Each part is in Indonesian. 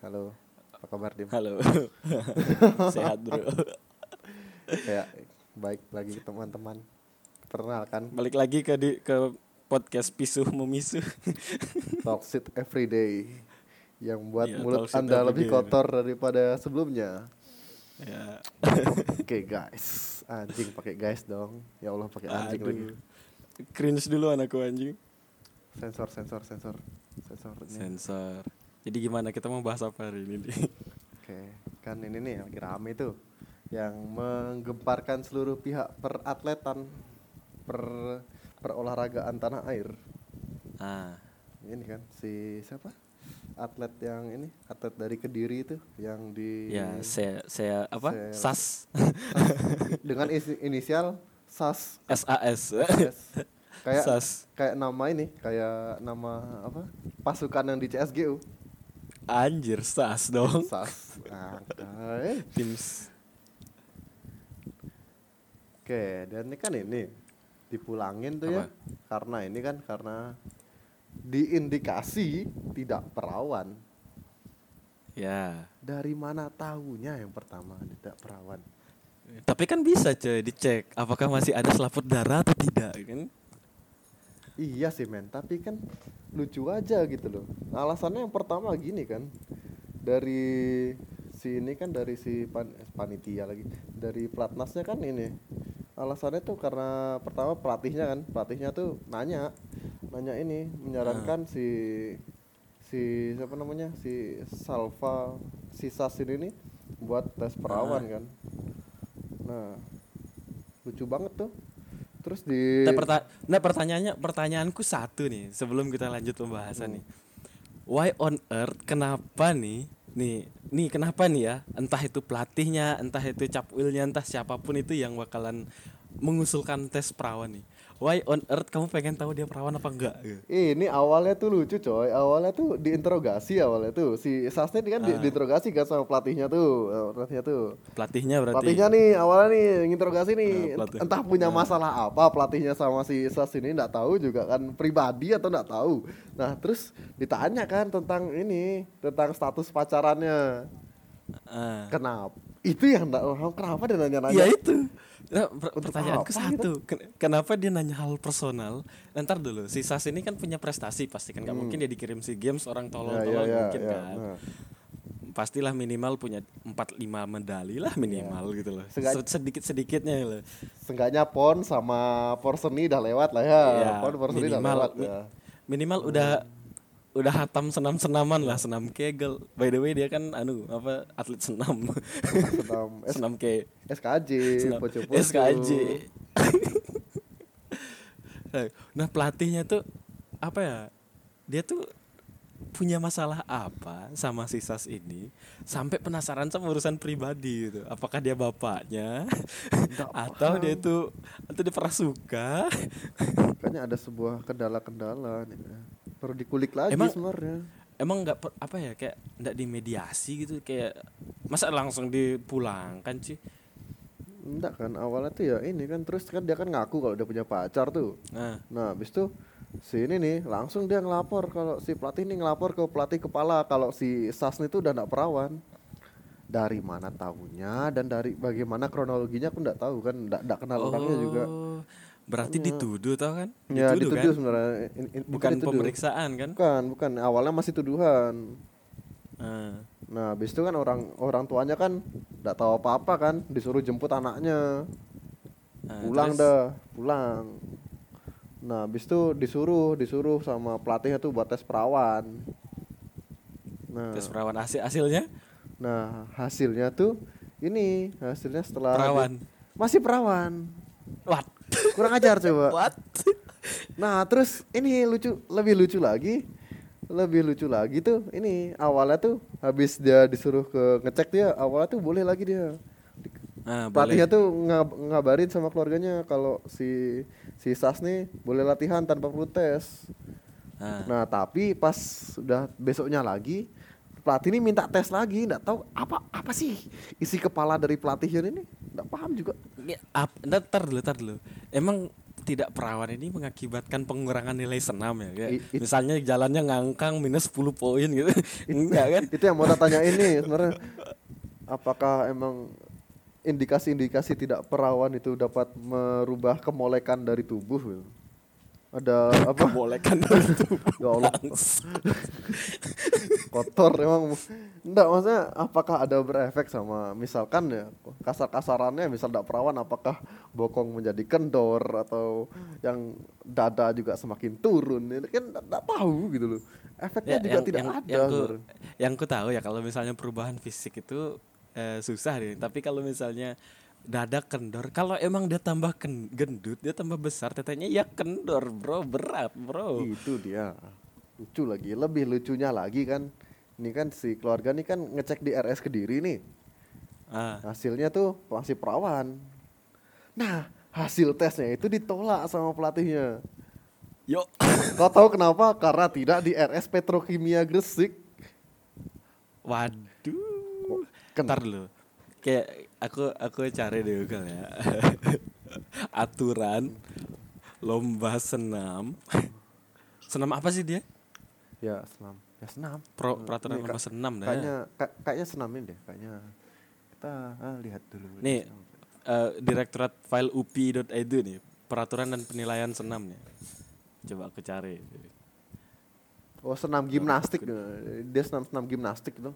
Halo, apa kabar Dim? Halo. Sehat, Bro. Kayak baik lagi teman-teman. Perkenalkan Balik lagi ke di, ke podcast pisuh memisuh. Talk Shit Everyday yang buat Iya, mulut Anda lebih kotor daripada sebelumnya. ya. Oke guys, anjing pakai guys dong. Ya Allah pakai anjing lagi. Aduh. Cringe dulu anakku anjing. Sensor, sensor, sensor, sensor. Sensor. Jadi gimana kita mau bahas apa hari ini? nih? Oke, kan ini nih lagi rame tuh yang menggemparkan seluruh pihak peratletan per perolahragaan tanah air. ah, Ini kan si siapa? Atlet yang ini, atlet dari Kediri itu yang di ya saya saya apa? Saya- SAS. dengan isi- inisial SAS. SAS. Yes. kayak SAS. kayak nama ini, kayak nama apa? Pasukan yang di CSGU. Anjir, SAS dong. SAS. Teams. Oke, dan ini kan ini dipulangin tuh ya. Apa? Karena ini kan karena diindikasi tidak perawan. Ya. Dari mana tahunya yang pertama tidak perawan? Tapi kan bisa coy dicek apakah masih ada selaput darah atau tidak kan? Iya sih men, tapi kan lucu aja gitu loh. Alasannya yang pertama gini kan, dari si ini kan dari si pan- eh, panitia lagi, dari pelatnasnya kan ini. Alasannya tuh karena pertama pelatihnya kan, pelatihnya tuh nanya, nanya ini menyarankan si si siapa namanya si Salva si Sasin ini buat tes perawan kan. Nah lucu banget tuh. Terus di Nah, perta- nah, pertanyaannya pertanyaanku satu nih sebelum kita lanjut pembahasan nih. Why on earth kenapa nih nih nih kenapa nih ya entah itu pelatihnya entah itu capwilnya entah siapa pun itu yang bakalan mengusulkan tes perawan nih. Why on earth kamu pengen tahu dia perawan apa enggak? gitu? Ini awalnya tuh lucu coy, awalnya tuh diinterogasi awalnya tuh si Sasnya kan di, Ah. diinterogasi kan sama pelatihnya tuh, pelatihnya tuh. Pelatihnya berarti. Pelatihnya nih awalnya nih nginterogasi nih, Nah, pelatih. entah punya masalah apa pelatihnya sama si Sas ini nggak tahu juga kan pribadi atau nggak tahu. Nah terus ditanya kan tentang ini, tentang status pacarannya. Ah. Kenapa? Itu yang nggak paham kenapa dia nanya-nanya? Iya itu. Nah, per- Untuk pertanyaanku satu, ken- kenapa dia nanya hal personal? Ntar dulu, si Sas ini kan punya prestasi pasti kan, nggak mungkin dia dikirim si games orang Hmm. Ya, ya, ya, mungkin ya. kan. Nah. Pastilah minimal punya 4-5 medali lah minimal gitu loh. Seenggak- Sedikit sedikitnya loh. Seenggaknya pon sama porseni udah lewat lah ya. Ya, pon porseni udah lewat mi- ya. minimal udah udah hatam senam-senaman lah, senam kegel. By the way dia kan anu apa atlet senam. Senam S- senam ke SKJ, senam. SKJ. nah pelatihnya tuh apa ya? Dia tuh punya masalah apa sama si Sas ini sampai penasaran sama urusan pribadi gitu. Apakah dia bapaknya atau dia tuh atau dia pernah suka? Kayaknya ada sebuah kendala-kendala nih. Perlu dikulik lagi Emang- sebenarnya. Emang nggak apa ya kayak nggak dimediasi gitu kayak masa langsung dipulangkan sih? Enggak kan awalnya tuh ya ini kan terus kan dia kan ngaku kalau dia punya pacar tuh. Nah, Nah, habis itu si ini nih langsung dia ngelapor kalau si pelatih ini ngelapor ke pelatih kepala kalau si Sasni itu udah enggak perawan. Dari mana tahunya dan dari bagaimana kronologinya aku enggak tahu kan enggak enggak kenal orangnya juga. Berarti dituduh tau kan? Ya dituduh, kan? sebenarnya. In- in- itu Bukan dituduh. pemeriksaan kan? Bukan, bukan. Awalnya masih tuduhan. Ah. Nah, habis itu kan orang orang tuanya kan enggak tahu apa-apa kan, disuruh jemput anaknya. Nah, pulang terus? dah, pulang. Nah, habis itu disuruh, disuruh sama pelatihnya tuh buat tes perawan. Nah, Tes perawan hasil hasilnya nah hasilnya tuh ini hasilnya setelah di- perawan. masih perawan. What? Kurang ajar coba. What? Nah, terus ini lucu, lebih lucu lagi. Lebih lucu lagi tuh ini awalnya tuh habis dia disuruh ke ngecek dia, awalnya tuh boleh lagi dia. Ah, Pelatihnya boleh. tuh ngab- ngabarin sama keluarganya kalau si si Sas nih boleh latihan tanpa perlu tes. Ah. Nah, tapi pas sudah besoknya lagi pelatih ini minta tes lagi, nggak tahu apa apa sih isi kepala dari pelatihnya ini, nggak paham juga. Ya, ap, ntar, dulu, ntar dulu. Emang ketidakperawan ini mengakibatkan pengurangan nilai senam ya kayak I- it- misalnya jalannya ngangkang minus 10 poin gitu enggak kan itu yang mau tanya ini sebenarnya apakah emang indikasi-indikasi tidak perawan itu dapat merubah kemolekan dari tubuh gitu? Ada apa? Dari tubuh ya Allah. Kotor emang. Enggak maksudnya apakah ada berefek sama misalkan ya kasar-kasarannya misal tidak perawan apakah bokong menjadi kendor atau yang dada juga semakin turun? Ini kan tidak tahu gitu loh. Efeknya juga tidak ada yang ku, yang ku tahu ya kalau misalnya perubahan fisik itu eh, susah nih tapi kalau misalnya dada kendor. Kalau emang dia tambah ken- gendut dia tambah besar tetenya ya kendor bro. Berat bro. Itu dia. Lucu lagi. Lebih lucunya lagi kan. Ini kan si keluarga nih kan ngecek di RS Kediri nih. Ah. Hasilnya tuh masih perawan. Nah hasil tesnya itu ditolak sama pelatihnya. Yuk kau tahu kenapa? Karena tidak di RS Petrokimia Gresik. Waduh. Ken- Ntar dulu. Kayak aku aku cari di Google ya. Aturan lomba senam. Senam apa sih dia? Ya senam. Ya senam. Pro, peraturan Ini lomba senam dah ya. kayaknya ka- kayaknya senam ini deh kayaknya. Kita ah, lihat dulu. Nih, eh, Direktorat File UPI.edu nih, peraturan dan penilaian senam nih. Coba aku cari. oh senam gimnastik. Dia senam senam gimnastik itu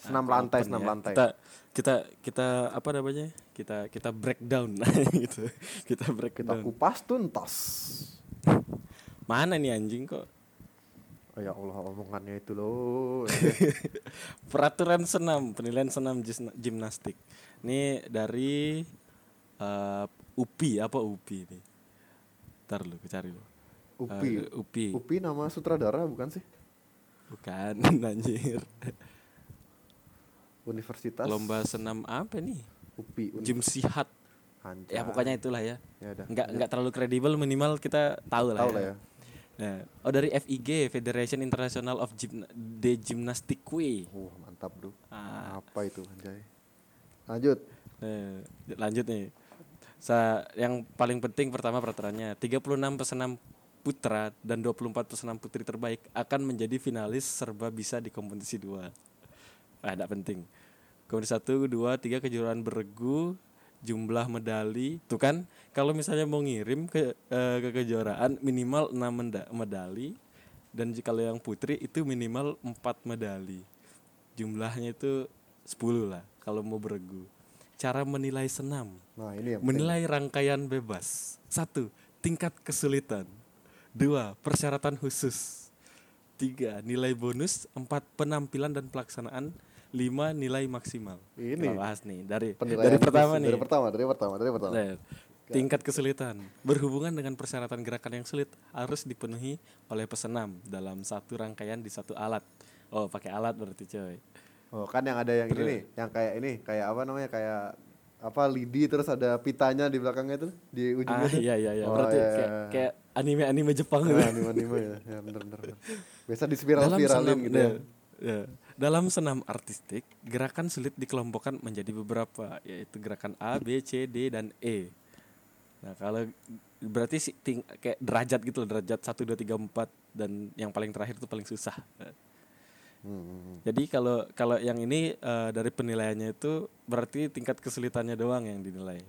senam Nah, lantai senam ya. lantai Kita kita kita apa namanya? Kita kita breakdown gitu. Kita kita breakdown. kupas tuntas Mana nih anjing kok? Oh ya Allah omongannya itu loh. Peraturan senam, penilaian senam gimnastik. Ini dari eh, UPI apa UPI ini? Ntar lu, cari lu. Upi. Eh, UPI. Upi nama sutradara bukan sih? Bukan anjir. Universitas Lomba senam apa nih? Upi. Sihat. Ya pokoknya itulah ya. Ya udah. Nggak nggak terlalu kredibel minimal kita tahu lah. Tahu lah ya. Nah, oh dari FIG Federation International of Gym de Gymnastique. Wah, mantap, Bro. Ah. Apa itu, anjay? Lanjut. Nah, lanjut nih. Sa yang paling penting pertama peraturannya 36 pesenam putra dan 24 pesenam putri terbaik akan menjadi finalis serba bisa di kompetisi dua. Ah, tidak penting. Kompetisi satu, dua, tiga kejuaraan beregu, jumlah medali. Tuh kan, kalau misalnya mau ngirim ke eh, ke kejuaraan minimal 6 menda- medali dan jika kalau yang putri itu minimal 4 medali. Jumlahnya itu 10 lah kalau mau beregu. Cara menilai senam. Nah, ini yang penting. Menilai rangkaian bebas. Satu, tingkat kesulitan. Dua, persyaratan khusus. Tiga, nilai bonus. Empat, penampilan dan pelaksanaan. Lima, nilai maksimal. Ini. Kita bahas nih dari penilaian dari pertama nih. Dari pertama, dari pertama, dari pertama. Nah, Tingkat kesulitan berhubungan dengan persyaratan gerakan yang sulit harus dipenuhi oleh pesenam dalam satu rangkaian di satu alat. Oh, pakai alat berarti coy. Oh, kan yang ada yang ini nih, yang kayak ini, kayak apa namanya? Kayak apa lidi terus ada pitanya di belakangnya tuh di ujungnya. Ah, iya iya iya. Oh, Berarti iya, kayak iya. kayak anime-anime Jepang gitu. Ah, anime-anime ya. Ya bener bener. Biasa di spiral dalam spiralin senam, gitu ya. ya, ya. Dalam senam artistik, gerakan sulit dikelompokkan menjadi beberapa, yaitu gerakan A, B, C, D, dan E. Nah, kalau berarti sih ting, kayak derajat gitu loh, derajat 1 2 3 4 dan yang paling terakhir itu paling susah. Hmm. Jadi kalau kalau yang ini eh, dari penilaiannya itu berarti tingkat kesulitannya doang yang dinilai.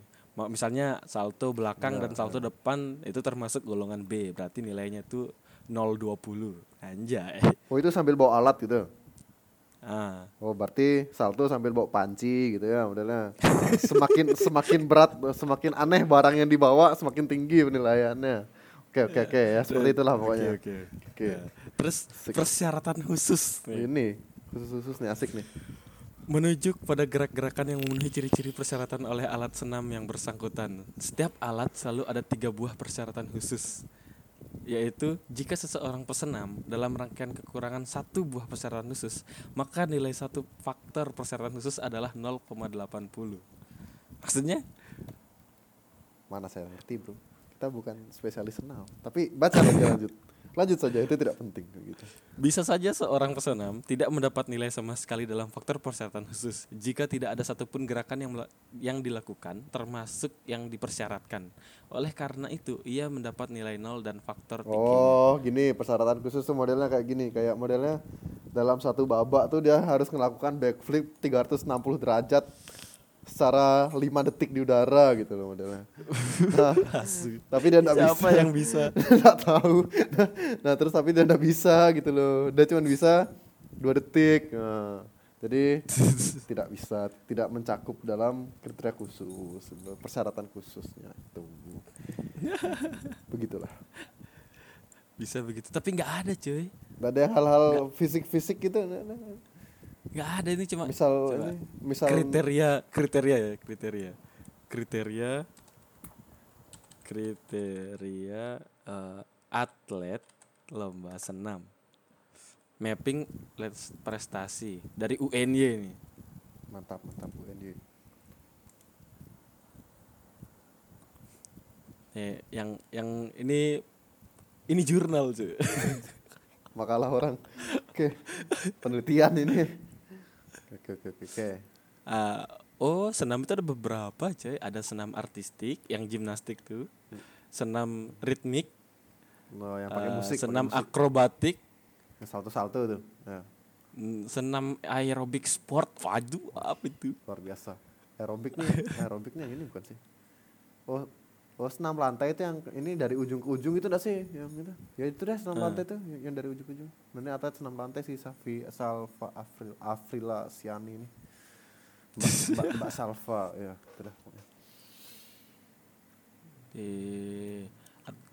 Misalnya salto belakang dan salto depan itu termasuk golongan B, berarti nilainya itu 020. Anjay. Oh, itu sambil bawa alat gitu. Ah. Oh, berarti salto sambil bawa panci gitu ya, modelnya. Semakin semakin berat, semakin aneh barang yang dibawa, semakin tinggi penilaiannya. Oke, oke, oke ya, seperti itulah pokoknya. Oke. Oke. Ya. Terus persyaratan khusus nih. Ini khusus-khusus nih asik nih. menuju pada gerak-gerakan yang memenuhi ciri-ciri persyaratan oleh alat senam yang bersangkutan. Setiap alat selalu ada tiga buah persyaratan khusus, yaitu jika seseorang pesenam dalam rangkaian kekurangan satu buah persyaratan khusus, maka nilai satu faktor persyaratan khusus adalah 0,80. Maksudnya? Mana saya ngerti, Bro. Kita bukan spesialis senam. Tapi baca lagi lanjut. Lanjut saja itu tidak penting gitu Bisa saja seorang pesenam tidak mendapat nilai sama sekali dalam faktor persyaratan khusus jika tidak ada satupun gerakan yang yang dilakukan termasuk yang dipersyaratkan. Oleh karena itu, ia mendapat nilai nol dan faktor tinggi. oh gini persyaratan khusus tuh modelnya kayak gini kayak modelnya dalam satu babak tuh dia harus melakukan backflip 360 derajat secara 5 detik di udara gitu loh modelnya. Nah, tapi dia nggak bisa. Siapa yang bisa? nggak tahu. Nah, nah, terus tapi dia nggak bisa gitu loh. Dia cuma bisa dua detik. Nah, jadi tidak bisa tidak mencakup dalam kriteria khusus persyaratan khususnya itu. Begitulah. Bisa begitu. Tapi nggak ada, cuy. nggak ada hal-hal fisik-fisik gitu. Nggak ada ini cuma misal coba. ini misal kriteria kriteria ya kriteria. Kriteria kriteria eh, atlet lomba senam. Mapping let's prestasi dari UNY nih mantap mantap Endi Eh, yang yang ini ini jurnal cuy makalah orang. Oke penelitian ini oke oke oke oke. Ah, oh senam itu ada beberapa cuy ada senam artistik yang gimnastik tuh. Senam ritmik. No yang pakai eh, musik pakai senam musik. akrobatik. Yang salto salto tuh ya, Mm, senam aerobik sport. Waduh apa itu? Luar biasa. Aerobiknya aerobiknya ini bukan sih? Oh oh senam lantai itu yang ini dari ujung ke ujung itu enggak sih? Yang itu? Ya itu deh senam Ah. lantai itu yang, dari ujung ke ujung nanti atlet senam lantai si Safi Salva Afril Afrila Siani ini. Mbak, Mbak, Mbak Salva ya itu dah pokoknya. Eh, ad-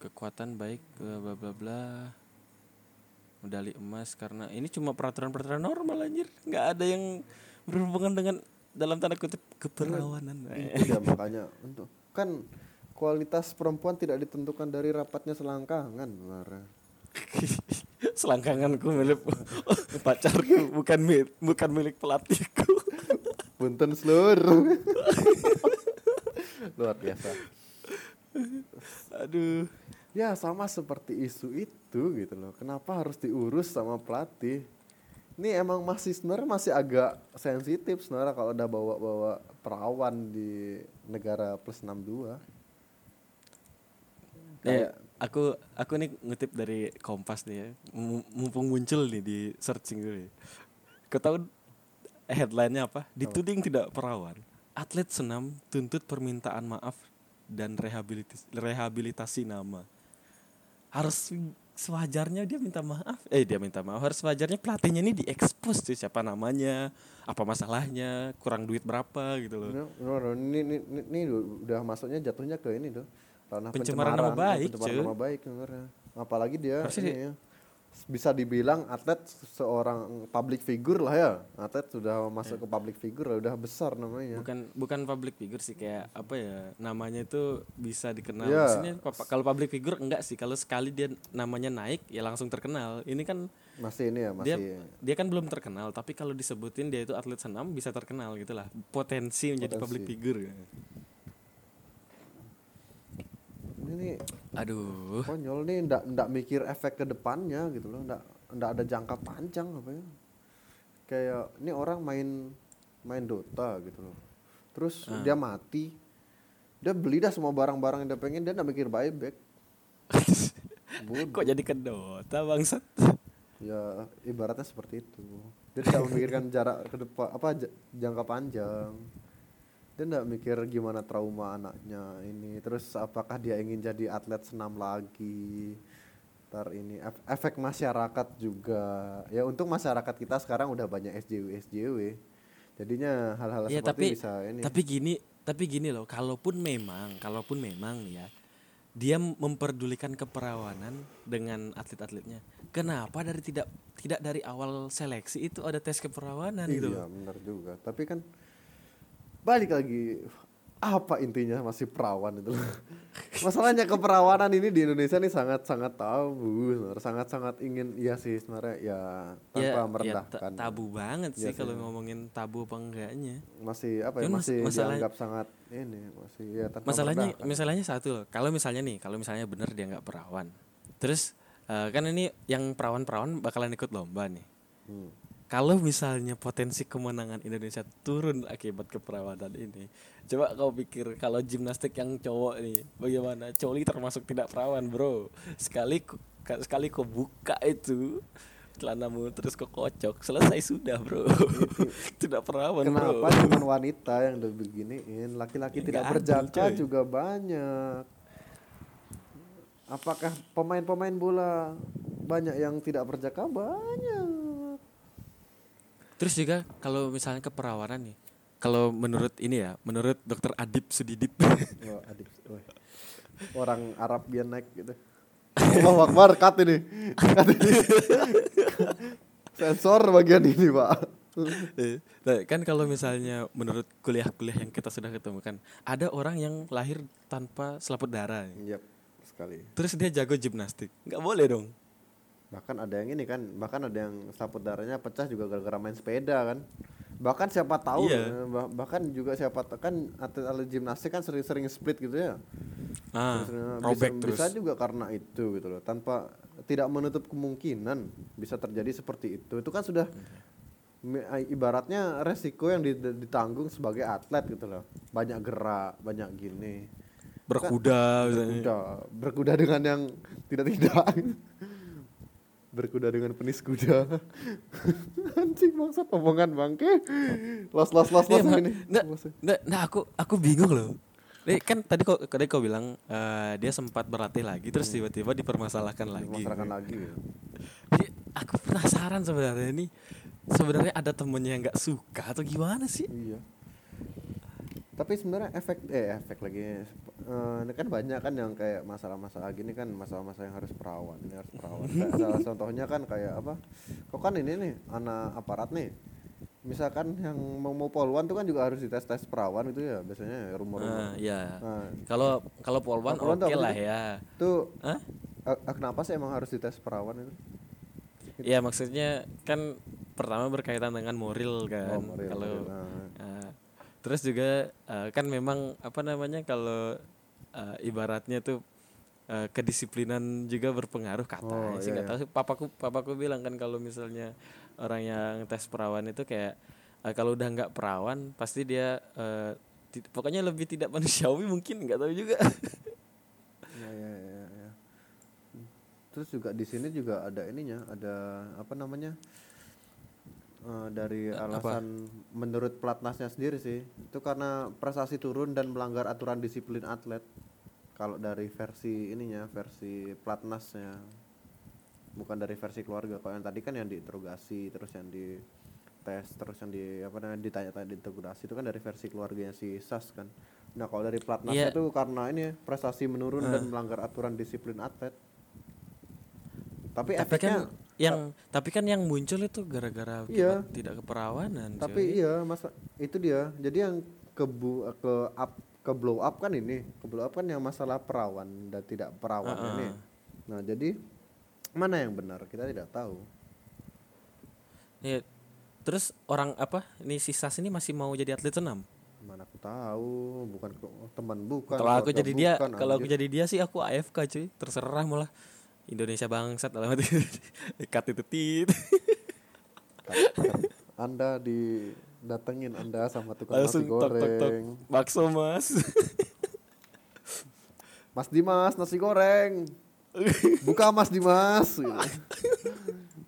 kekuatan baik bla bla bla bla. Medali emas karena ini cuma peraturan-peraturan normal anjir. Nggak ada yang berhubungan dengan dalam tanda kutip keperawanan dia makanya untuk kan kualitas perempuan tidak ditentukan dari rapatnya selangkangan sebenarnya selangkanganku milik pacarku bukan milik bukan milik pelatihku. Punten seluruh. Luar biasa. Aduh. Ya sama seperti isu itu gitu loh. Kenapa harus diurus sama pelatih ini emang masih sebenarnya masih agak sensitif sebenarnya kalau udah bawa-bawa perawan di negara plus 62 Ya, aku aku nih ngutip dari Kompas nih ya. Mu- Mumpung muncul nih di searching dulu. ya. Kau tahu headline-nya apa? Dituding tidak perawan. Atlet senam tuntut permintaan maaf dan rehabilitasi, rehabilitasi nama. Harus sewajarnya dia minta maaf. Eh dia minta maaf. Harus sewajarnya pelatihnya ini diekspos tuh siapa namanya, apa masalahnya, kurang duit berapa gitu loh. No, no, no, ini, ini, ini, ini udah masuknya jatuhnya ke ini tuh ranah Pencemaran nama pencemaran, baik, pencemaran cuy. nama baik apalagi dia Harusnya ini ya, bisa dibilang atlet seorang public figure lah ya. Atlet sudah masuk ke public figure lah, udah besar namanya. Bukan bukan public figure sih kayak apa ya namanya itu bisa dikenal. Iya. Maksudnya kalau public figure enggak sih kalau sekali dia namanya naik ya langsung terkenal. Ini kan masih ini ya dia masih. dia kan belum terkenal tapi kalau disebutin dia itu atlet senam bisa terkenal gitulah potensi menjadi Potensi. public figure ini aduh. konyol nih ndak ndak mikir efek ke depannya gitu loh. Ndak ndak ada jangka panjang apa ya. Kayak ini orang main main Dota gitu loh. Terus Ah. dia mati. Dia beli dah semua barang-barang yang dia pengen dia ndak mikir buyback. Kok jadi kedota bangsat? Ya ibaratnya seperti itu. Dia tidak memikirkan jarak ke depan apa jangka panjang dia tidak mikir gimana trauma anaknya ini. Terus apakah dia ingin jadi atlet senam lagi? Ntar ini ef- efek masyarakat juga. Ya untuk masyarakat kita sekarang udah banyak SJW SJW jadinya hal-hal ya seperti tapi bisa ini. tapi gini tapi gini loh kalaupun memang kalaupun memang ya dia memperdulikan keperawanan dengan atlet-atletnya. Kenapa dari tidak tidak dari awal seleksi itu ada tes keperawanan gitu? Iya benar juga. Tapi kan balik lagi. Apa intinya masih perawan itu? Masalahnya keperawanan ini di Indonesia nih sangat sangat tabu sangat sangat ingin iya sih sebenarnya ya tanpa ya, ya merendahkan. ta- tabu banget Iya sih kalau ngomongin tabu apa enggaknya. Masih apa ya Cuman mas- masih masalah- dianggap sangat ini masih ya tanpa masalahnya masalahnya satu loh. Kalau misalnya nih kalau misalnya bener dia nggak perawan. Terus eh, kan ini yang perawan-perawan bakalan ikut lomba nih. Hmm. Kalau misalnya potensi kemenangan Indonesia turun akibat keperawanan ini coba kau pikir kalau gimnastik yang cowok nih bagaimana? Coli termasuk tidak perawan bro. Sekali sekali kau buka itu celanamu terus kau kocok selesai sudah bro. Tidak perawan bro. Kenapa cuma wanita yang udah beginiin laki-laki Ya, tidak coy. juga banyak. Apakah pemain-pemain bola banyak yang tidak berjaka banyak Terus juga kalau misalnya keperawanan nih, kalau menurut ini ya, menurut dokter Adib Sudidip, Wah, adik, wah. orang Arab biar naik gitu. Allah Akbar, cut ini. Cut ini. Sensor bagian ini, Pak. nah, kan kalau misalnya menurut kuliah-kuliah yang kita sudah ketemukan, ada orang yang lahir tanpa selaput darah. Iya, sekali. terus dia jago gimnastik, nggak boleh dong? Bahkan ada yang ini kan, bahkan ada yang saput darahnya pecah juga gara-gara main sepeda kan. Bahkan siapa tahu Iya. eh, bah- bahkan juga siapa tahu kan atlet-atlet gimnastik kan sering-sering split gitu ya. Ah, Terus, eh, robek bisa, terus. bisa juga karena itu gitu loh tanpa tidak menutup kemungkinan bisa terjadi seperti itu itu kan sudah ibaratnya resiko yang di- ditanggung sebagai atlet gitu loh banyak gerak banyak gini Berkuda, misalnya. berkuda berkuda dengan yang tidak tidak berkuda dengan penis kuda anjing maksud omongan bangke los los los los Iya, ini nggak, nah aku aku bingung loh. Nih, kan tadi kok tadi kau bilang eh, dia sempat berlatih lagi terus tiba-tiba dipermasalahkan lagi. masyarakat lagi gitu. Jadi aku penasaran sebenarnya ini sebenarnya ada temennya yang nggak suka atau gimana sih? Iya. Tapi sebenarnya efek eh efek lagi eh, ini kan banyak kan yang kayak masalah-masalah gini kan masalah-masalah yang harus perawan, ini harus perawan. Kayak salah contohnya kan kayak apa? Kok kan ini nih anak aparat nih. Misalkan yang mau mau poluan tuh kan juga harus dites tes perawan itu ya biasanya Nah, rumor-rumor. ya. Nah, Kalau kalau polwan Kalau polwan tuh oke apa lah ya. itu Hah? eh, eh, kenapa sih emang harus dites perawan itu? Ya maksudnya kan pertama berkaitan dengan moral kan. Oh, kalau. Nah. Nah, terus juga eh, kan memang apa namanya kalau eh, ibaratnya tuh eh, kedisiplinan juga berpengaruh kata Oh, sih iya, nggak tahu papaku papaku bilang kan kalau misalnya orang yang tes perawan itu kayak eh, kalau udah nggak perawan pasti dia ti- pokoknya lebih tidak manusiawi mungkin nggak tahu juga Ya, ya, ya, ya. Terus juga di sini juga ada ininya, ada apa namanya? Eh, dari apa? alasan menurut pelatnasnya sendiri sih. Itu karena prestasi turun dan melanggar aturan disiplin atlet. Kalau dari versi ininya, versi pelatnasnya. Bukan dari versi keluarga. Kalau yang tadi kan yang diinterogasi, terus yang di tes, terus yang di apa namanya ditanya-tanya diinterogasi itu kan dari versi keluarganya si Sas kan. Nah, kalau dari pelatnasnya itu karena ini prestasi menurun dan melanggar aturan disiplin atlet. Tapi, tapi efeknya kan yang tapi kan yang muncul itu gara-gara Iya. tidak keperawanan tapi cuy. iya masa itu dia. Jadi yang ke bu, ke up ke blow up kan ini, ke blow up kan yang masalah perawan dan tidak perawan Heeh. ini. Nah, jadi mana yang benar kita tidak tahu. Ya, terus orang apa? Ini si Sas ini masih mau jadi atlet senam. Mana aku tahu, bukan teman bukan. Kalau aku jadi dia, bukan, kalau aku jadi dia sih aku AFK cuy. Terserah malah Indonesia bangsat dalam arti kat itu tit. Anda didatengin Anda sama tukang Langsung nasi tok tok tok. goreng. Bakso Mas. Mas Dimas nasi goreng. Buka Mas Dimas. Gitu.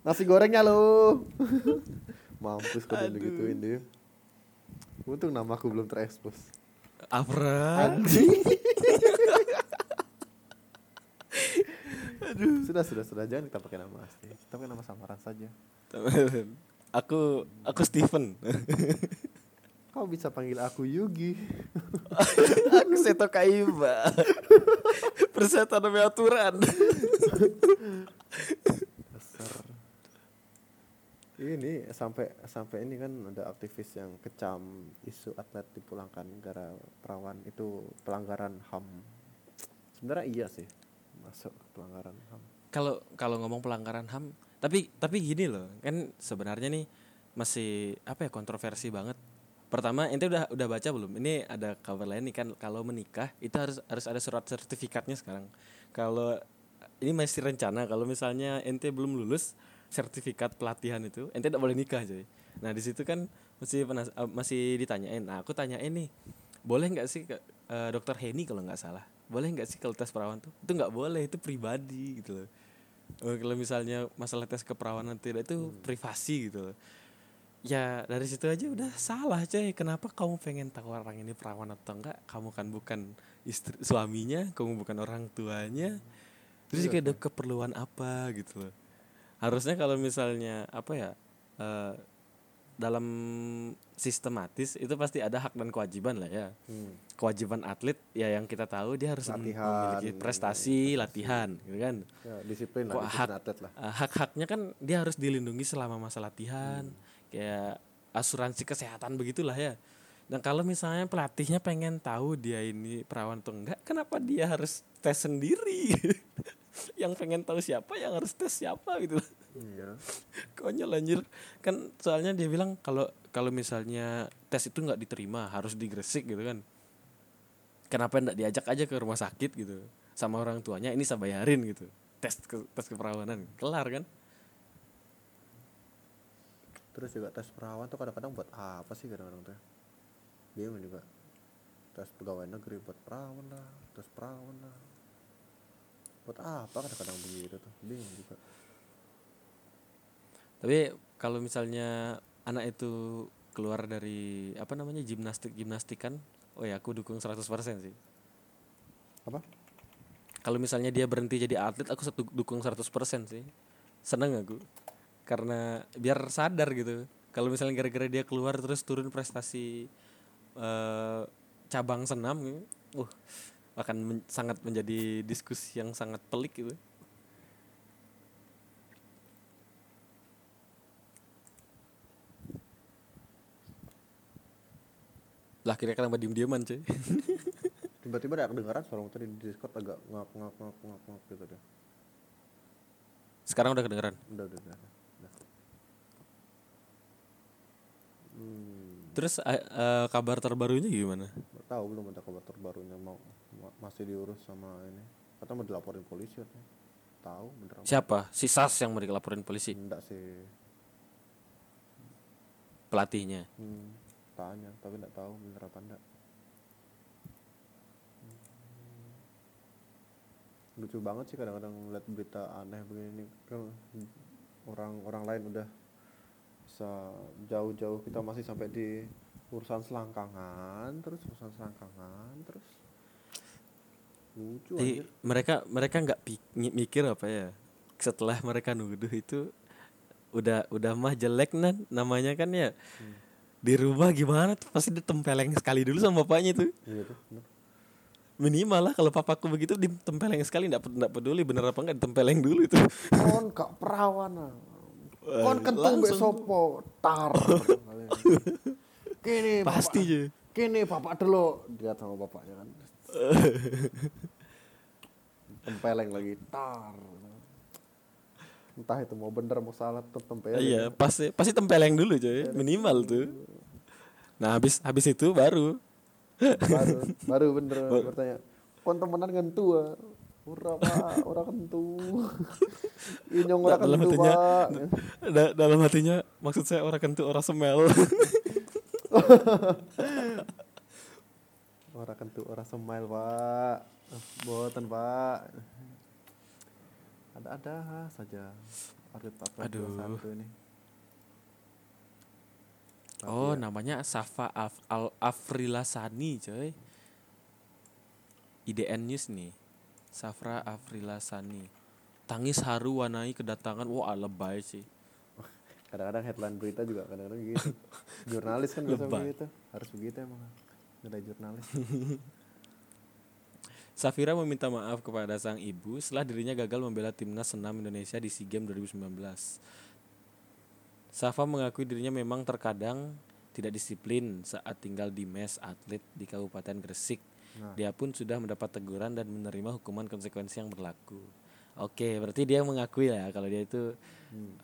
Nasi gorengnya lo. Mampus kalau digituin dia. Untung namaku belum terekspos. Afra. Anjing. Sudah sudah sudah jangan kita pakai nama asli. Kita pakai nama samaran saja. aku aku Steven. Kau bisa panggil aku Yugi. aku Seto Kaiba. Persetan demi aturan. Ini sampai sampai ini kan ada aktivis yang kecam isu atlet dipulangkan gara perawan itu pelanggaran ham sebenarnya iya sih masuk pelanggaran ham. Kalau kalau ngomong pelanggaran ham tapi tapi gini loh kan sebenarnya nih masih apa ya kontroversi banget. Pertama ente udah udah baca belum? Ini ada kabar lain nih kan kalau menikah itu harus harus ada surat sertifikatnya sekarang. Kalau ini masih rencana kalau misalnya ente belum lulus sertifikat pelatihan itu ente tidak boleh nikah coy. Nah di situ kan masih penas eh, masih ditanyain. Nah aku tanyain nih boleh nggak sih eh, dokter Heni kalau nggak salah boleh nggak sih kalau tes perawan tuh? Itu nggak boleh itu pribadi gitu loh. Oh, kalau misalnya masalah tes keperawanan tidak itu privasi gitu loh. Ya dari situ aja udah salah coy. Kenapa kamu pengen tahu orang ini perawan atau enggak kamu kan bukan istri suaminya kamu bukan orang tuanya. Terus kayak ada keperluan apa gitu loh. Harusnya kalau misalnya apa ya eh, dalam sistematis itu pasti ada hak dan kewajiban lah ya. Hmm. kewajiban atlet ya yang kita tahu dia harus Latihan, memiliki prestasi latihan gitu kan. Ya, disiplin lah hak- atlet lah. Uh, hak-haknya kan dia harus dilindungi selama masa latihan. Kayak asuransi kesehatan begitulah ya. Dan kalau misalnya pelatihnya pengen tahu dia ini perawan atau enggak kenapa dia harus tes sendiri? Yang pengen tahu siapa yang harus tes siapa gitu iya. Konyol anjir. Kan soalnya dia bilang kalau kalau misalnya tes itu nggak diterima harus digresik gitu kan. Kenapa enggak diajak aja ke rumah sakit gitu sama orang tuanya ini saya bayarin gitu. Tes ke, tes keperawanan kelar kan? Terus juga tes perawan tuh kadang-kadang buat apa sih kadang-kadang tuh bingung juga. Tes pegawai negeri buat perawan lah tes perawan lah. Buat apa kadang-kadang begitu tuh? Bingung juga tapi kalau misalnya anak itu keluar dari apa namanya gimnastik gimnastikan oh ya aku dukung 100% sih. Apa? Kalau misalnya dia berhenti jadi atlet aku satu dukung 100% sih. Seneng aku. Karena biar sadar gitu. Kalau misalnya gara-gara dia keluar terus turun prestasi eh, cabang senam gitu, uh akan men- sangat menjadi diskusi yang sangat pelik gitu lah kira kenapa diem-dieman cuy? Tiba-tiba ada kedengaran suara tadi di discord agak ngap ngap ngap ngap ngap gitu deh. Sekarang udah kedengeran? Udah udah udah, udah. hmm. Terus eh, eh, kabar terbarunya gimana? Tahu belum ada kabar terbarunya. Mau ma- masih diurus sama ini. Kata mau dilaporin polisi katanya. Tahu bener apa siapa? Si Sas yang mau dilaporin polisi? Enggak sih. Pelatihnya? Hmm, tanya tapi enggak tahu bener apa enggak Hmm. lucu banget sih kadang-kadang lihat berita aneh begini kan orang-orang lain udah bisa jauh-jauh kita masih sampai di urusan selangkangan terus urusan selangkangan terus lucu Jadi anjir. mereka mereka nggak mikir apa ya setelah mereka nuduh itu udah udah mah jelek nan namanya kan ya di rumah gimana tuh? Pasti ditempeleng sekali dulu sama bapaknya tuh. Iya tuh minimal lah kalau papaku begitu ditempeleng sekali nggak nggak peduli bener apa enggak ditempeleng dulu itu. Kon kak perawan ah. kon kentung langsung. besopo tar. Kini pasti bapak, aja kini bapak dulu lihat sama bapaknya kan. Tempeleng lagi tar entah itu mau bener mau salah tempeleng iya pasti pasti tempeleng dulu coy minimal tuh. Nah habis habis itu baru. Baru baru bener bertanya kon temenan dengan tua ora pak ora kentu. Inyong ora dalam kentu hatinya pak. da- dalam hatinya maksud saya orang kentu orang semel. Ora kentu ora smile pak. Boten pak ada-ada saja atlet atlet Aduh. satu ini Oh, namanya Safa Af Al Afrilasani, coy. IDN News nih. Safra Afrilasani. Tangis haru wanai kedatangan wah lebay sih. kadang-kadang headline berita juga kadang-kadang gitu jurnalis kan biasa begitu harus begitu emang ada jurnalis Safira meminta maaf kepada sang ibu setelah dirinya gagal membela timnas senam Indonesia di SEA Games 2019. Safa mengakui dirinya memang terkadang tidak disiplin saat tinggal di mes atlet di Kabupaten Gresik. Nah. Dia pun sudah mendapat teguran dan menerima hukuman konsekuensi yang berlaku. Oke, berarti dia mengakui ya kalau dia itu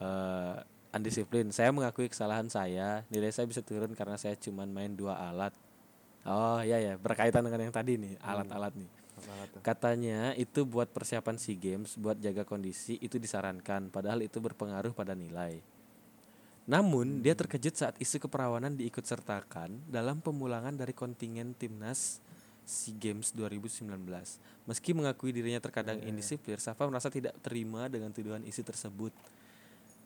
eh, undisiplin. Saya mengakui kesalahan saya. Nilai saya bisa turun karena saya cuma main dua alat. Oh iya ya, berkaitan dengan yang tadi nih, alat-alat nih. Katanya itu buat persiapan SEA Games, buat jaga kondisi itu disarankan, padahal itu berpengaruh pada nilai. Namun, dia terkejut saat isu keperawanan diikut sertakan dalam pemulangan dari kontingen timnas SEA Games 2019. Meski mengakui dirinya terkadang indisiplin, Safa merasa tidak terima dengan tuduhan isu tersebut.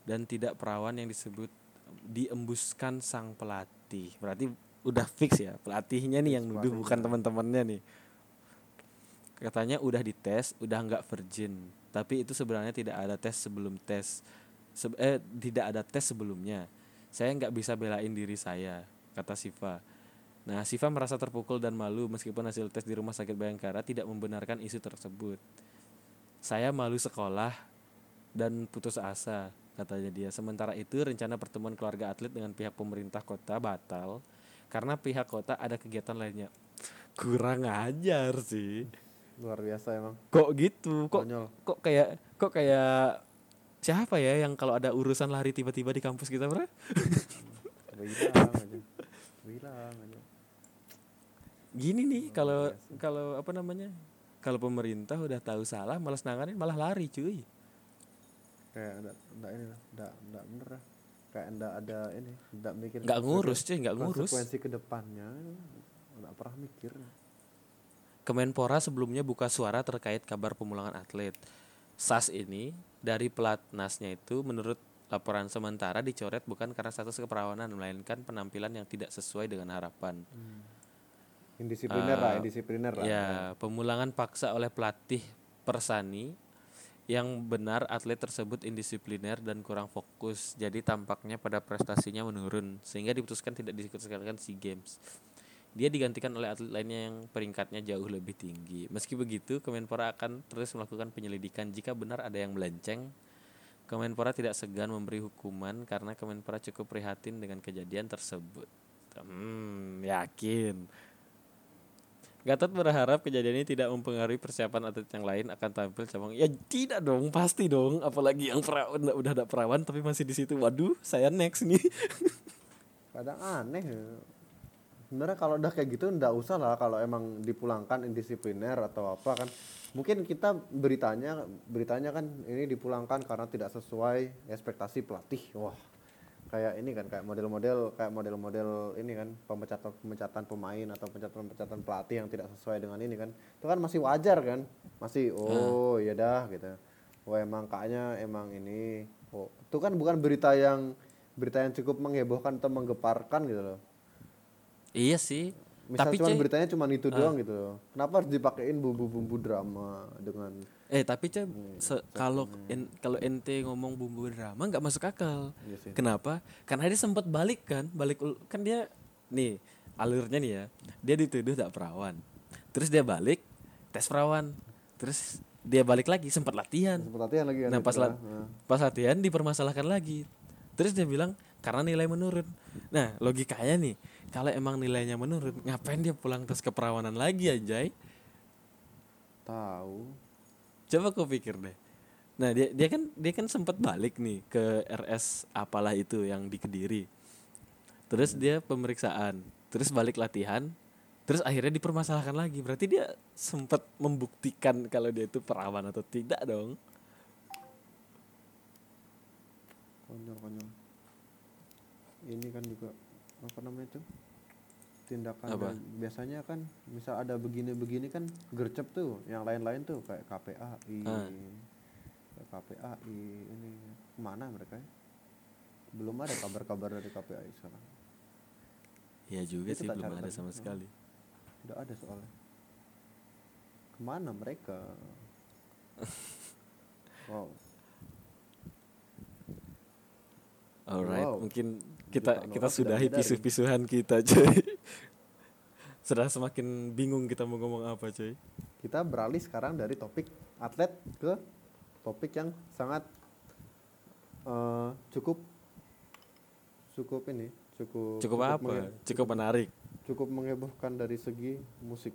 Dan tidak perawan yang disebut diembuskan sang pelatih. Berarti udah fix ya, pelatihnya nih yang nuduh bukan teman-temannya nih katanya udah dites udah nggak virgin. Tapi itu sebenarnya tidak ada tes sebelum tes Se- eh tidak ada tes sebelumnya. Saya nggak bisa belain diri saya kata Siva. Nah Siva merasa terpukul dan malu meskipun hasil tes di rumah sakit Bayangkara tidak membenarkan isu tersebut. Saya malu sekolah dan putus asa katanya dia. Sementara itu rencana pertemuan keluarga atlet dengan pihak pemerintah kota batal karena pihak kota ada kegiatan lainnya. Kurang ajar sih Luar biasa emang. kok gitu kok Konyol. kok kayak kok kayak siapa ya yang kalau ada urusan lari tiba-tiba di kampus kita bro Bilang aja. Bilang aja. gini nih kalau kalau apa namanya kalau pemerintah udah tahu salah malas nanganin malah lari cuy Kayak enggak enggak ini lah, enggak enggak bener lah. Kayak enggak ada ini, enggak mikir nggak ngurus cuy nggak ngurus konsekuensi ke depannya. Enggak pernah mikir. Kemenpora sebelumnya buka suara terkait kabar pemulangan atlet. SAS ini dari pelatnasnya itu menurut laporan sementara dicoret bukan karena status keperawanan melainkan penampilan yang tidak sesuai dengan harapan. Indisipliner lah, indisipliner lah. Ya, pemulangan paksa oleh pelatih Persani yang benar atlet tersebut indisipliner dan kurang fokus. Jadi tampaknya pada prestasinya menurun sehingga diputuskan tidak diikutsertakan SEA Games. Dia digantikan oleh atlet lainnya yang peringkatnya jauh lebih tinggi. Meski begitu, Kemenpora akan terus melakukan penyelidikan jika benar ada yang melenceng. Kemenpora tidak segan memberi hukuman karena Kemenpora cukup prihatin dengan kejadian tersebut. Hmm, yakin. Gatot berharap kejadian ini tidak mempengaruhi persiapan atlet yang lain akan tampil cabang. Ya tidak dong, pasti dong. Apalagi yang perawan udah, ada perawan tapi masih di situ. Waduh, saya next nih. Kadang aneh. Ya. Sebenarnya kalau udah kayak gitu ndak usah lah kalau emang dipulangkan indisipliner atau apa kan. Mungkin kita beritanya beritanya kan ini dipulangkan karena tidak sesuai ekspektasi pelatih. Wah. Kayak ini kan kayak model-model kayak model-model ini kan pemecatan pemecatan pemain atau pemecatan pemecatan pelatih yang tidak sesuai dengan ini kan. Itu kan masih wajar kan. Masih oh ya dah gitu. Oh emang kayaknya emang ini. Oh, itu kan bukan berita yang berita yang cukup menghebohkan atau menggeparkan gitu loh. Iya sih. Misal tapi cuma beritanya cuma itu doang gitu. Kenapa harus dipakein bumbu-bumbu drama dengan eh tapi cuy, se- kalau en- kalau ente ngomong bumbu drama nggak masuk akal. Iya sih. Kenapa? Karena dia sempat balik kan, balik kan dia nih alurnya nih ya. Dia dituduh tak perawan. Terus dia balik tes perawan. Terus dia balik lagi sempat latihan. sempat latihan lagi kan Nah pas, la- Nah. pas latihan dipermasalahkan lagi. Terus dia bilang karena nilai menurun. Nah logikanya nih kalau emang nilainya menurun ngapain dia pulang tes keperawanan lagi anjay? Tahu. Coba kau pikir deh. Nah dia dia kan dia kan sempat balik nih ke RS apalah itu yang di Kediri. Terus dia pemeriksaan, terus balik latihan, terus akhirnya dipermasalahkan lagi. Berarti dia sempat membuktikan kalau dia itu perawan atau tidak dong. Konyol konyol. Ini kan juga apa namanya itu? Tindakan Apa? biasanya kan misal ada begini-begini kan gercep tuh, yang lain-lain tuh kayak KPAI. Ah. KPAI ini ke mana mereka ya? Belum ada kabar-kabar dari KPAI sekarang. Ya juga Itu sih belum ada lagi. sama Hmm. sekali. Tidak ada soalnya. Ke mana mereka? wow. Alright, Wow. mungkin kita kita sudahi pisu-pisuhan kita, cuy. Sudah semakin bingung kita mau ngomong apa, cuy. Kita beralih sekarang dari topik atlet ke topik yang sangat eh, cukup cukup ini cukup cukup apa? menge- cukup menarik. cukup menghebohkan dari segi musik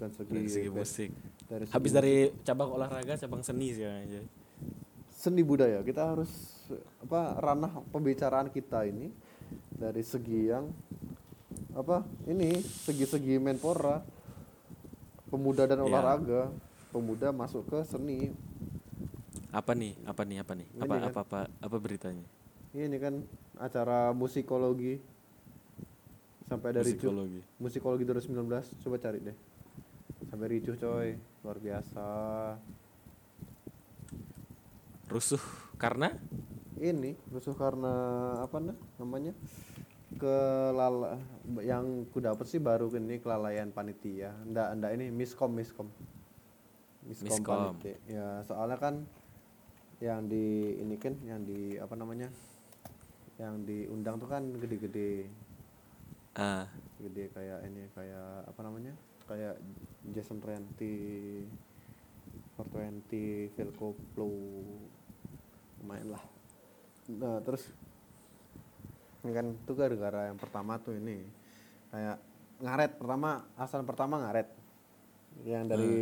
dan segi, dari segi musik. Dari segi habis dari cabang olahraga cabang seni sekarang aja seni budaya. Kita harus apa ranah pembicaraan kita ini dari segi yang apa ini segi-segi menpora pemuda dan Iya. olahraga pemuda masuk ke seni. Apa nih? Apa nih? Apa nih? Ini apa kan. apa apa apa beritanya? Ini kan acara musikologi. Sampai dari Ju- musikologi. Musikologi 2019 coba cari deh. Sampai ricuh coy. Luar biasa rusuh karena? Ini rusuh karena apa nah, namanya? Kelala yang ku dapet sih baru ini kelalaian panitia. Ndak ndak ini miskom miskom. Miskom, Miskom. panitia. Ya soalnya kan yang di ini kan yang di apa namanya? Yang diundang tuh kan gede-gede. Ah. Gede kayak ini kayak apa namanya? Kayak Jason Renti 420 Velco Flow lumayan lah nah terus ini kan itu gara-gara yang pertama tuh ini kayak ngaret. Pertama asal pertama ngaret. Yang dari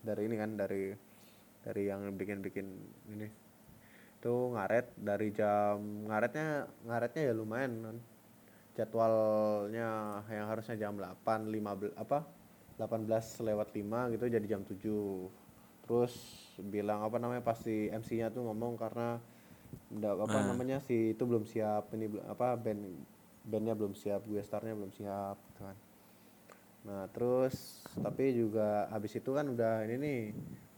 dari ini kan dari dari yang bikin-bikin ini. Tuh ngaret dari jam ngaretnya ngaretnya ya lumayan kan. Jadwalnya yang harusnya jam 8 15 apa? 18 lewat 5 gitu jadi jam 7 terus bilang apa namanya pasti MC-nya tuh ngomong karena ndak apa namanya si itu belum siap ini apa band bandnya belum siap gue starnya belum siap gitu kan. Nah terus tapi juga habis itu kan udah ini nih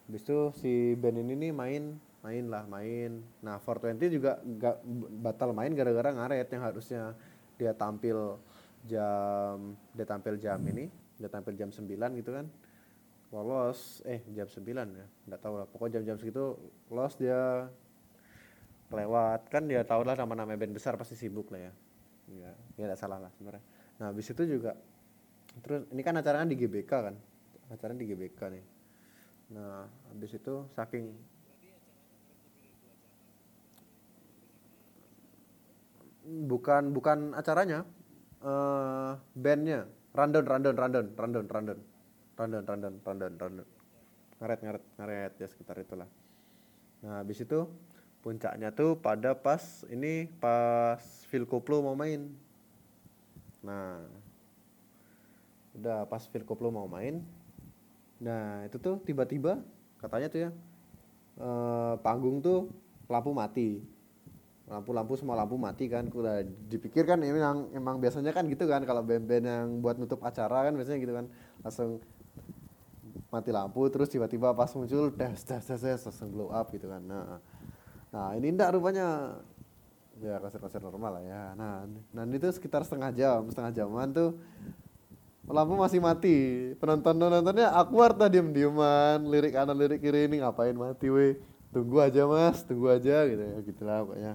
habis itu si band ini nih main main lah main. Nah 420 juga gak batal main gara-gara ngaret yang harusnya. Dia tampil jam dia tampil jam ini dia tampil jam 9 gitu kan lolos eh jam 9 ya nggak tahu lah. Pokoknya jam-jam segitu lolos dia lewat. Kan dia tahu lah nama-nama band besar pasti sibuk lah ya. Ya ya nggak salah lah sebenarnya. Nah habis itu juga terus ini kan acaranya di GBK kan? Acaranya di GBK nih. Nah habis itu saking bukan bukan acaranya eh bandnya random random random random random random random random random ngaret ngaret ngaret ya sekitar itulah. Nah habis itu puncaknya tuh pada pas ini pas Phil Koplo mau main. Nah udah pas Phil Koplo mau main. Nah itu tuh tiba-tiba katanya tuh ya eh, panggung tuh lampu mati. Lampu-lampu semua lampu mati kan. Udah dipikir kan yang emang biasanya kan gitu kan kalau band-band yang buat nutup acara kan biasanya gitu kan. Langsung mati lampu terus tiba-tiba pas muncul das das das das langsung blow up gitu kan. Nah nah ini enggak rupanya ya konser-konser normal lah ya. Nah nah itu sekitar setengah jam setengah jaman tuh lampu masih mati. Penonton penontonnya awkward lah diem dieman lirik kanan lirik kiri ini ngapain mati weh? Tunggu aja mas tunggu aja gitu ya gitulah pokoknya.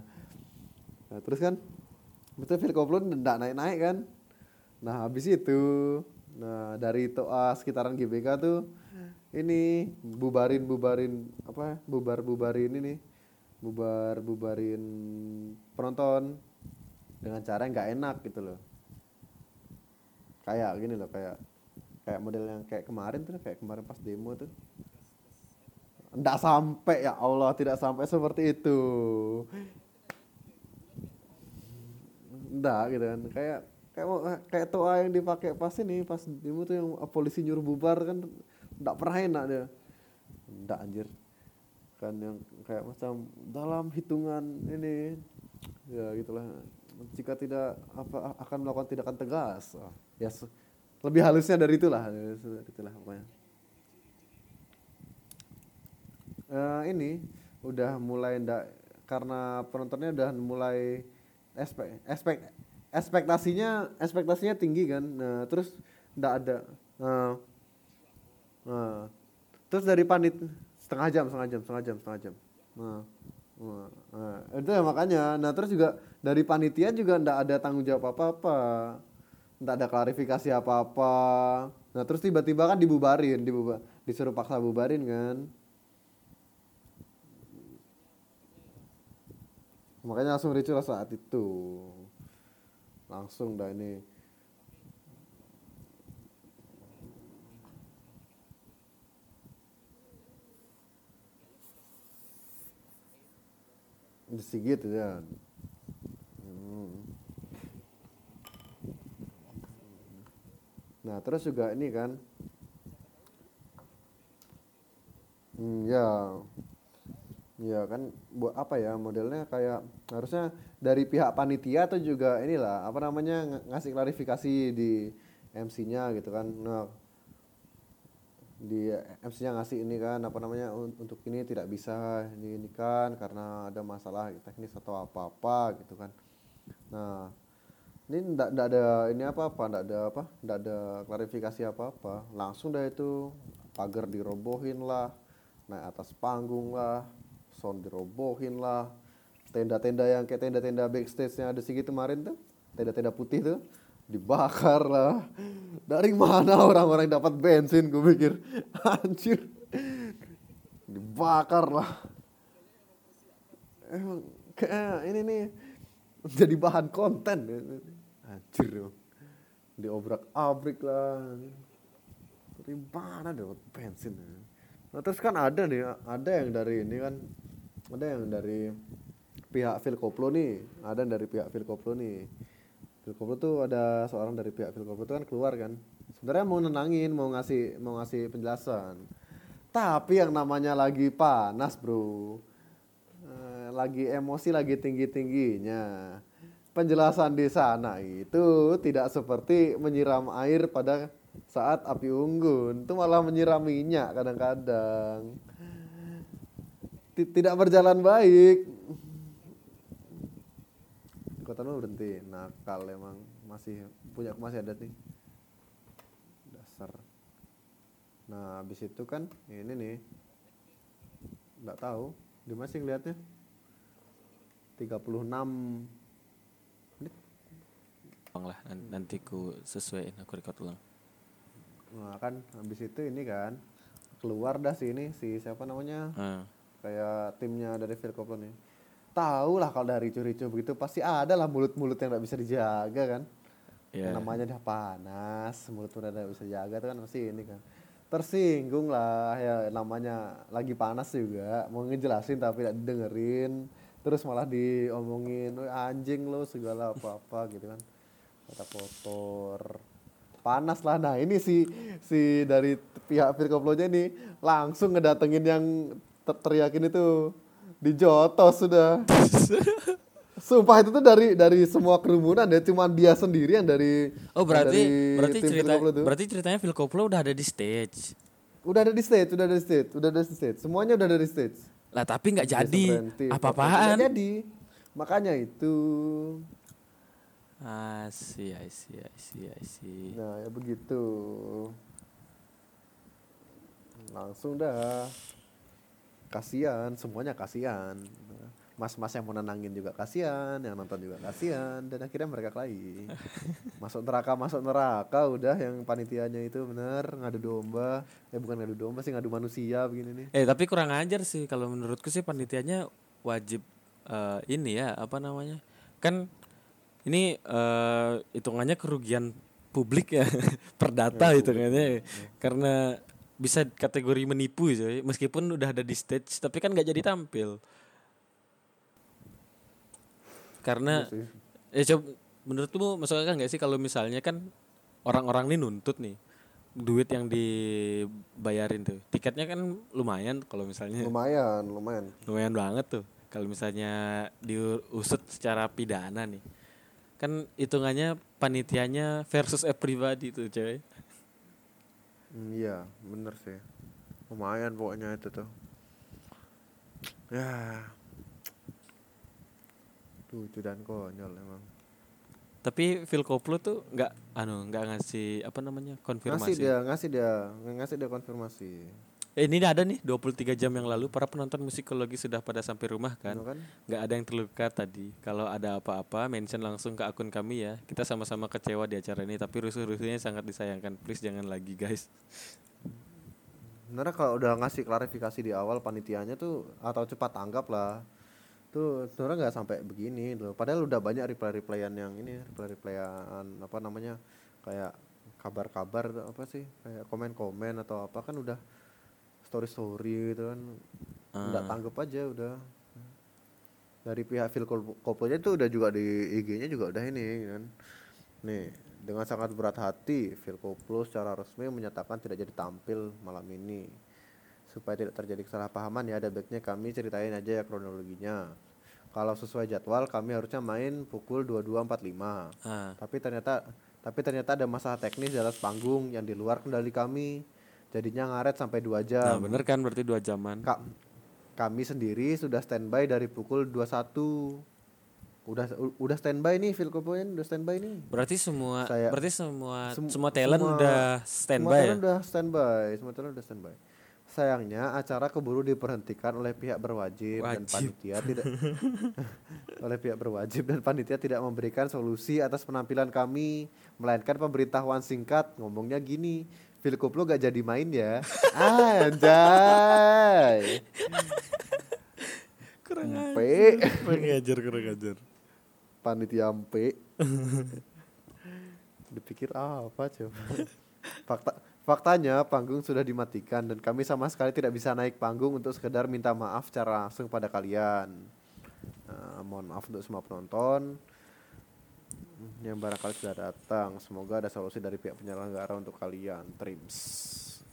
Nah terus kan betul Phil Koplo ndak naik naik kan? Nah habis itu nah dari toa sekitaran GBK tuh ini bubarin bubarin apa bubar bubarin ini bubar bubarin penonton dengan cara yang nggak enak gitu loh. Kayak gini loh kayak kayak model yang kayak kemarin tuh kayak kemarin pas demo tuh. Nggak sampai ya Allah tidak sampai seperti itu. Nggak gitu kan kayak kayak kayak toa yang dipakai pas ini pas demo tuh yang polisi nyuruh bubar kan nggak pernah enak dia. Nggak anjir. Kan yang kayak macam dalam hitungan ini ya gitulah. Jika tidak apa akan melakukan tindakan tegas. Ah, ya lebih halusnya dari itulah ya, se- itulah pokoknya. Eh, ini udah mulai ndak karena penontonnya udah mulai expect, expect ekspektasinya ekspektasinya tinggi kan. Nah, terus ndak ada. Nah, nah, terus dari panit setengah jam setengah jam setengah jam setengah jam. Nah, nah, nah, itu ya makanya. Nah terus juga dari panitia juga ndak ada tanggung jawab apa apa ndak ada klarifikasi apa apa nah terus tiba-tiba kan dibubarin dibubar disuruh paksa bubarin kan. Makanya langsung ricu saat itu langsung dah ini Sigit ya. Hmm. Nah terus juga ini kan, hmm, ya, kan, buat apa ya modelnya kayak harusnya dari pihak panitia atau juga inilah apa namanya ng- ngasih klarifikasi di MC-nya gitu kan. Nah di MC-nya ngasih ini kan apa namanya un- untuk ini tidak bisa ini, ini kan karena ada masalah teknis atau apa-apa gitu kan. Nah, ini ndak ndak ada ini apa-apa, ndak ada apa, ndak ada klarifikasi apa-apa. Langsung dah itu pagar dirobohin lah, naik atas panggung lah, sound dirobohin lah, tenda-tenda yang kayak tenda-tenda backstage yang ada segitu kemarin tuh, tenda-tenda putih tuh dibakar lah. Dari mana orang-orang dapat bensin? Gue mikir, anjir, dibakar lah. Emang kayak ini nih jadi bahan konten anjir emang. diobrak abrik lah dari mana dapat bensin nah terus kan ada nih ada yang dari ini kan ada yang dari pihak Filkoplo nih. Ada yang dari pihak Filkoplo nih. Filkoplo tuh ada seorang dari pihak Filkoplo tuh kan keluar kan. Sebenarnya mau nenangin mau ngasih mau ngasih penjelasan. Tapi yang namanya lagi panas bro. Eh, lagi emosi lagi tinggi tingginya penjelasan di sana itu tidak seperti menyiram air pada saat api unggun. Itu malah menyiram minyak kadang-kadang tidak berjalan baik. Kota lu berhenti. Nakal emang. Masih punya masih ada nih. Dasar. Nah habis itu kan ini nih. Nggak tahu. Di mana sih ngeliatnya? 36 Bang lah nan- nanti ku sesuaiin aku record ulang. nah kan habis itu ini kan keluar dah sini si siapa namanya? Ah. Kayak timnya dari Virkoplo nih tahu lah kalau dari ricu begitu pasti ada lah mulut-mulut yang nggak bisa dijaga kan. Yang namanya udah panas mulut udah nggak bisa jaga itu kan pasti ini kan? Tersinggung lah ya namanya lagi panas juga mau ngejelasin tapi tidak didengerin terus malah diomongin "Woi, anjing lo segala apa apa gitu kan. Kata kotor. Panas lah. Nah ini si si dari pihak Firkoplonya nih langsung ngedatengin yang ter- teriakin itu dijotos sudah Sumpah itu tuh dari dari semua kerumunan ya, cuman dia sendiri yang dari Oh berarti dari berarti cerita berarti ceritanya Phil Koplo udah ada di stage. Udah ada di stage, udah ada di stage, udah ada di stage. Semuanya udah ada di stage. Lah tapi nggak jadi apa-apaan. Nggak jadi. Makanya itu. Ah, I see, I see. Nah, ya begitu. Langsung dah. Kasihan, semuanya kasihan. Mas-mas yang mau nenangin juga kasihan, yang nonton juga kasihan dan akhirnya mereka kelahi. Masuk neraka, masuk neraka udah yang panitianya itu bener ngadu domba. Eh bukan ngadu domba sih, ngadu manusia begini nih. Eh tapi kurang ajar sih kalau menurutku sih panitianya wajib eh, ini ya apa namanya kan ini eh, hitungannya kerugian publik ya perdata hitungannya karena bisa kategori menipu coy meskipun udah ada di stage tapi kan nggak jadi tampil. Karena Iya sih. ya coba menurutmu masuk akal nggak sih kalau misalnya kan orang-orang ini nuntut nih duit yang dibayarin tuh. Tiketnya kan lumayan kalau misalnya. Lumayan, lumayan. lumayan banget tuh kalau misalnya diusut secara pidana nih. Kan hitungannya panitianya versus everybody tuh cewek iya, bener sih. Lumayan pokoknya itu tuh. Ya. Lucu dan konyol emang. tapi Phil Koplo tuh nggak anu nggak ngasih apa namanya Ngasih konfirmasi dia, ngasih dia, ngasih dia konfirmasi. Eh, ini ada nih 23 jam yang lalu para penonton musikologi sudah pada sampai rumah kan Kan? kan? nggak ada yang terluka tadi kalau ada apa-apa mention langsung ke akun kami ya kita sama-sama kecewa di acara ini tapi rusuh-rusuhnya sangat disayangkan please jangan lagi guys Sebenarnya kalau udah ngasih klarifikasi di awal panitianya tuh atau cepat tanggap lah. tuh sebenarnya nggak sampai begini loh padahal udah banyak reply replyan yang ini reply replyan apa namanya kayak kabar-kabar apa sih kayak komen-komen atau apa kan udah story story gitu kan. Nggak Ah. tanggap aja udah. Dari pihak Phil Coppolanya itu udah juga di IG-nya juga udah ini kan. Nih dengan sangat berat hati Phil Coppolo secara resmi menyatakan tidak jadi tampil malam ini. Supaya tidak terjadi kesalahpahaman ya ada baiknya kami ceritain aja ya kronologinya. Kalau sesuai jadwal kami harusnya main pukul 22.45 Ah. tapi ternyata tapi ternyata ada masalah teknis di atas panggung yang di luar kendali kami jadinya ngaret sampai dua Nah, jam bener kan berarti dua jaman. Kak, kami sendiri sudah standby dari pukul 21 udah udah standby nih Phil Coppolo udah standby nih Berarti semua Saya- berarti semua Sem- semua talent semua- udah semua standby ya. talent udah standby semua talent udah standby sayangnya acara keburu diberhentikan oleh pihak berwajib dan Wajib. panitia tidak oleh pihak berwajib dan panitia tidak memberikan solusi atas penampilan kami melainkan pemberitahuan singkat ngomongnya gini Phil Coppolo gak jadi main ya. Anjay. Kurang Mpe. kurang ajar kurang ajar. panitia mpe dipikir apa coba fakta faktanya panggung sudah dimatikan dan kami sama sekali tidak bisa naik panggung untuk sekedar minta maaf secara langsung pada kalian. Nah, mohon maaf untuk semua penonton yang barangkali sudah datang semoga ada solusi dari pihak penyelenggara untuk kalian trims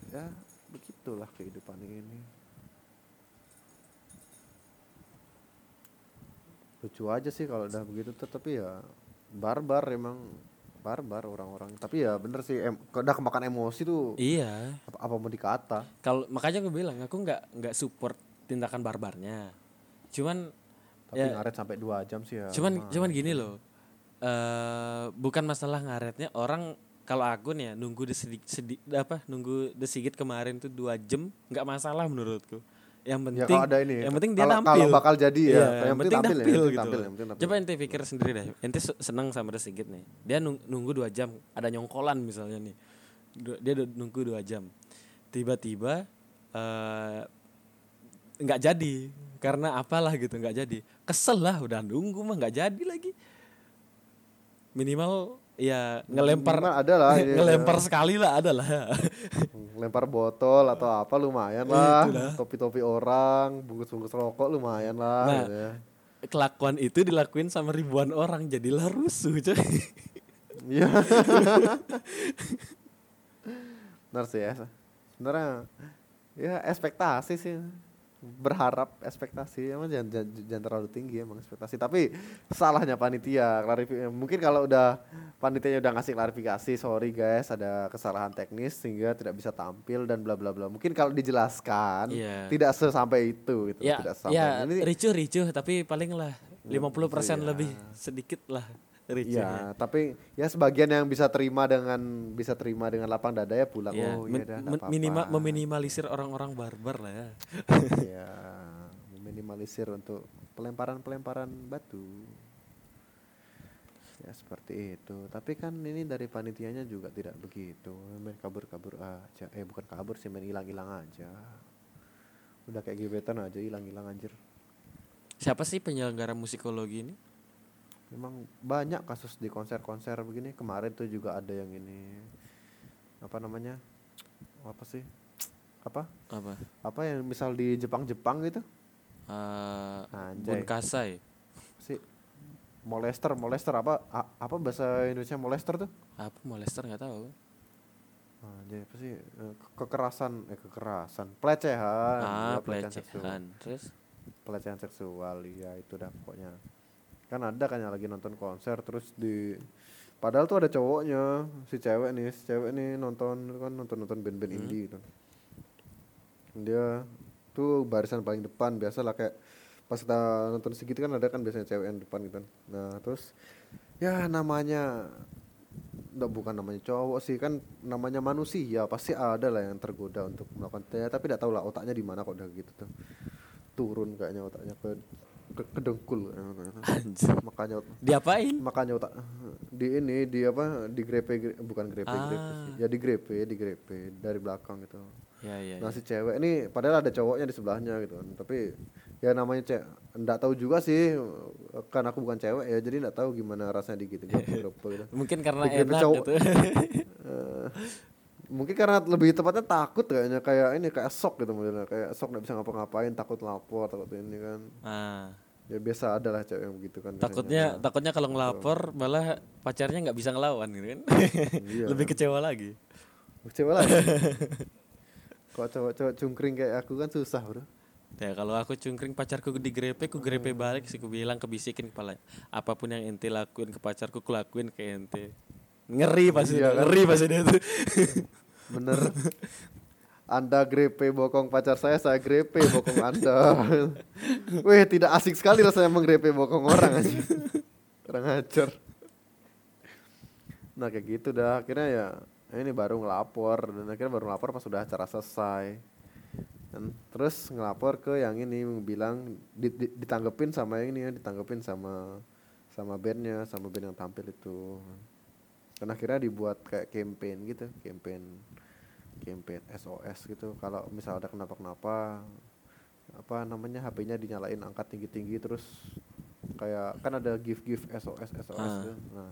ya begitulah kehidupan ini lucu aja sih kalau udah begitu tuh, tapi ya barbar emang barbar orang-orang tapi ya bener sih em, udah kemakan emosi tuh Iya. apa, apa mau dikata Kalau makanya gue bilang aku nggak nggak support tindakan barbarnya. Cuman tapi Ya. ngaret sampai dua jam sih ya cuman mah. cuman gini loh. Eh bukan masalah ngaretnya orang kalau aku nih ya nunggu desigit sedi, apa nunggu desigit kemarin tuh dua jam nggak masalah menurutku. Yang ya penting kalau ada ini yang penting dia kalau, nampil. kalau bakal jadi ya Iya, yang penting tampil, ya, yang penting gitu tampil, loh. yang penting tampil. Coba ente pikir sendiri deh. Ente se- seneng sama Resigit nih. Dia nung- nunggu dua jam, ada nyongkolan misalnya nih. Dia nunggu dua jam. Tiba-tiba eh, nggak jadi karena apalah gitu nggak jadi. Kesel lah udah nunggu mah nggak jadi lagi. Minimal ya ngelempar Minimal ada lah ini, ngelempar sekali lah ada lah. lempar botol atau apa lumayan lah topi-topi orang bungkus-bungkus rokok lumayan lah Nah. gitu ya. Kelakuan itu dilakuin sama ribuan orang jadilah rusuh coy. Iya. Benar sih ya. Sebenarnya ya ekspektasi sih. Berharap ekspektasi emang jangan, jangan, jangan terlalu tinggi emang ekspektasi. Tapi salahnya panitia klarifikasi. Mungkin kalau udah panitianya udah ngasih klarifikasi, sorry guys ada kesalahan teknis sehingga tidak bisa tampil dan bla bla bla. Mungkin kalau dijelaskan Iya. tidak sesampai itu gitu, ya, tidak sampai. ya Ini ricuh ricuh tapi paling lah 50% iya. lebih sedikit lah. Iya, tapi ya sebagian yang bisa terima dengan bisa terima dengan lapang dada ya pulang. Ya, oh men- iya dah, nggak men- apa-apa. minima- meminimalisir orang-orang barbar lah ya. ya meminimalisir untuk pelemparan-pelemparan batu ya seperti itu tapi kan ini dari panitianya juga tidak begitu main kabur-kabur aja eh bukan kabur sih main hilang-hilang aja udah kayak gebetan aja hilang-hilang anjir Siapa sih penyelenggara musikologi ini? Memang banyak kasus di konser-konser begini kemarin tuh juga ada yang ini apa namanya apa sih apa Apa? apa yang misal di Jepang-Jepang gitu Eh, Anjay. Bunkasai. sih molester molester apa a- apa bahasa Indonesia molester tuh Apa molester nggak tahu. Anjay, apa sih Eh, ke- kekerasan eh kekerasan pelecehan ah, seksual. pelecehan. Terus pelecehan seksual ya itu dah pokoknya kan ada kan yang lagi nonton konser terus di padahal tuh ada cowoknya si cewek nih si cewek nih nonton kan nonton nonton band-band indie gitu. Dia tuh barisan paling depan biasa lah kayak pas kita nonton segitu kan ada kan biasanya cewek yang depan gitu kan. nah terus ya namanya nggak bukan namanya cowok sih kan namanya manusia pasti ada lah yang tergoda untuk melakukan ya, tapi tidak tahu lah otaknya di mana kok udah gitu tuh. Turun kayaknya otaknya ke ke, ke dengkul kayaknya. Anjir. makanya Diapain? makanya otak di ini di apa di grepe gre- bukan grepe grepe Ah. sih ya di grepe di grepe dari belakang gitu Ya ya. nah ya. si cewek ini padahal ada cowoknya di sebelahnya gitu tapi ya namanya cewek nggak tahu juga sih kan aku bukan cewek ya jadi nggak tahu gimana rasanya digituin grepe gitu Mungkin karena Digrepe enak cowok. gitu. Mungkin karena lebih tepatnya takut kayaknya kayak ini kayak sok gitu modelnya kayak sok nggak bisa ngapa-ngapain takut lapor takut ini kan ah, ya biasa ada lah cewek yang begitu kan biasanya. takutnya takutnya kalau ngelapor malah pacarnya nggak bisa ngelawan gitu kan. Iya. Lebih kecewa lagi. cewek lagi kalau cowok-cowok cungkring kayak aku kan susah bro Ya kalau aku cungkring pacarku digrepe, ku grepe balik sih ku bilang kebisikin kepala. Apa pun yang ente lakuin ke pacarku, ku lakuin ke ente. Ngeri pasti, Iya kan? ngeri pasti dia tuh. bener. Anda grepe bokong pacar saya saya grepe bokong anda. Wih tidak asik sekali rasanya menggrepe bokong orang aja orang ajar. Nah kayak gitu dah. Akhirnya ya ini baru ngelapor. Dan akhirnya baru ngelapor pas sudah acara selesai. Dan terus ngelapor ke yang ini bilang di- di- ditanggepin sama yang ini ya ditanggepin sama sama bandnya sama band yang tampil itu. Dan akhirnya dibuat kayak campaign gitu campaign campaign SOS gitu kalau misal ada kenapa-kenapa apa namanya HP-nya dinyalain angkat tinggi-tinggi terus kayak kan ada gift gift SOS SOS Ah. tuh. nah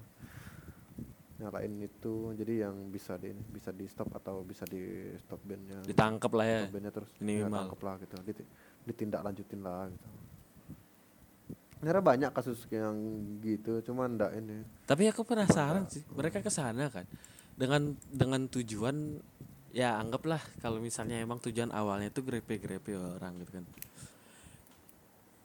nyalain itu jadi yang bisa di ini, bisa di stop atau bisa di stop bandnya Ditangkep lah ya. stop bandnya terus Minimal. ya, lah gitu Diti- ditindak lanjutin lah gitu Sebenarnya banyak kasus yang gitu cuman ndak ini Tapi aku penasaran sih, mereka ke sana kan dengan dengan tujuan ya anggaplah kalau misalnya emang tujuan awalnya itu grepe-grepe orang gitu kan.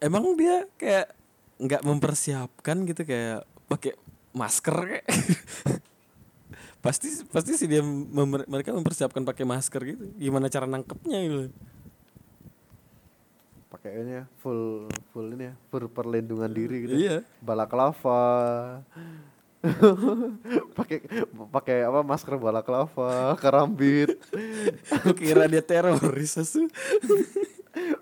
Emang dia kayak nggak mempersiapkan gitu kayak pakai masker kayak. pasti pasti sih dia mem- mereka mempersiapkan pakai masker gitu. Gimana cara nangkepnya gitu. pakai ini ya full full ini ya full perlindungan diri gitu Iya. balaklava pakai pakai apa masker balaklava karambit Aku kira dia teroris asu.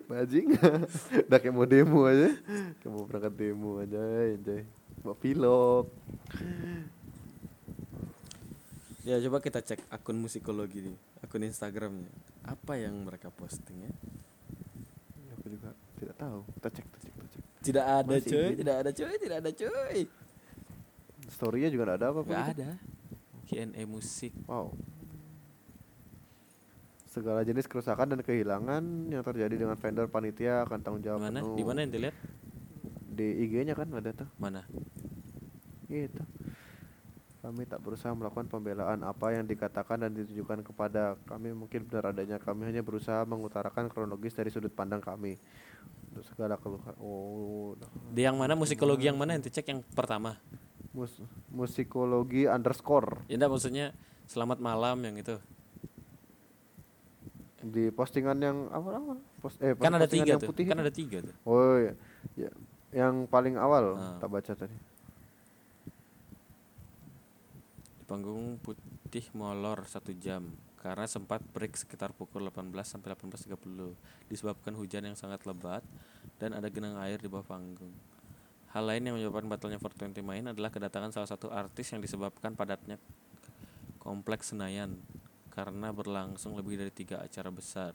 bajing udah kayak mau demo aja kayak mau berangkat demo aja anjay bawa pilot Ya coba kita cek akun musikologi nih, akun Instagramnya. Apa yang mereka posting ya? aku juga tidak tahu kita cek kita cek kita cek Tidak ada Masih cuy, gitu. tidak ada cuy, tidak ada cuy. Storynya juga nggak ada apa apa Gak ada. Q&A musik. wow segala jenis kerusakan dan kehilangan yang terjadi dengan vendor panitia akan tanggung jawab Mana? penuh. Di mana yang dilihat? di IG-nya kan ada tuh Mana? Gitu. Kami tak berusaha melakukan pembelaan apa yang dikatakan dan ditujukan kepada kami mungkin benar adanya. Kami hanya berusaha mengutarakan kronologis dari sudut pandang kami. Untuk segala keluhan. Oh. Di yang mana musikologi yang mana yang cek yang pertama? Mus musikologi underscore Ya enggak maksudnya selamat malam yang itu. di postingan yang apa apa? Pos, eh, Kan ada tiga yang tuh. putih Kan itu. ada tiga tuh. Oh iya. Ya, yang paling awal Ah. tak baca tadi. Di panggung putih molor satu jam karena sempat break sekitar pukul 18 sampai 18.30 disebabkan hujan yang sangat lebat dan ada genang air di bawah panggung. Hal lain yang menyebabkan batalnya 420 main adalah kedatangan salah satu artis yang disebabkan padatnya kompleks Senayan karena berlangsung lebih dari tiga acara besar.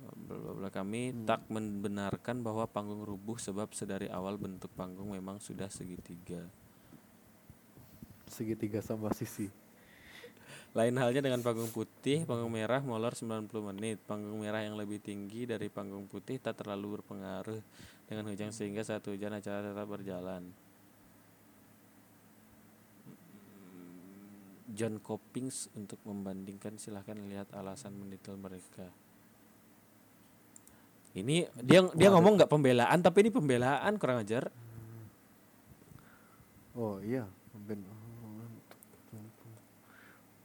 Bla bla bla. Kami tak membenarkan bahwa panggung rubuh sebab sedari awal bentuk panggung memang sudah segitiga. Segitiga sama sisi. Lain halnya dengan panggung putih, panggung merah molor 90 menit. Panggung merah yang lebih tinggi dari panggung putih tak terlalu berpengaruh dengan hujan sehingga saat hujan acara tetap berjalan. John Coppings untuk membandingkan silahkan lihat alasan mendetail mereka. Ini dia dia ngomong nggak pembelaan tapi ini pembelaan kurang ajar. Oh iya,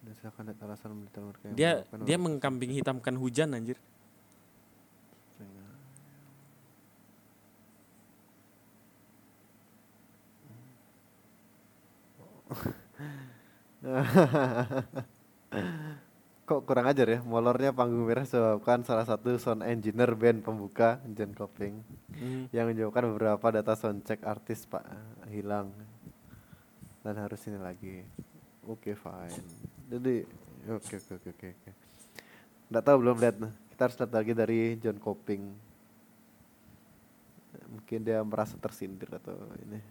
Dan silakan lihat alasan mendetail mereka Dia dia mengkambing hitamkan hujan anjir. Kok kurang ajar ya, molornya panggung merah sebabkan salah satu sound engineer band pembuka John Coping Hmm. yang menyebabkan beberapa data soundcheck artis pak hilang dan harus ini lagi. Oke fine. Jadi oke oke oke oke. oke. Nggak tahu belum lihat. Kita kita harus lihat lagi dari John Coping mungkin dia merasa tersindir atau ini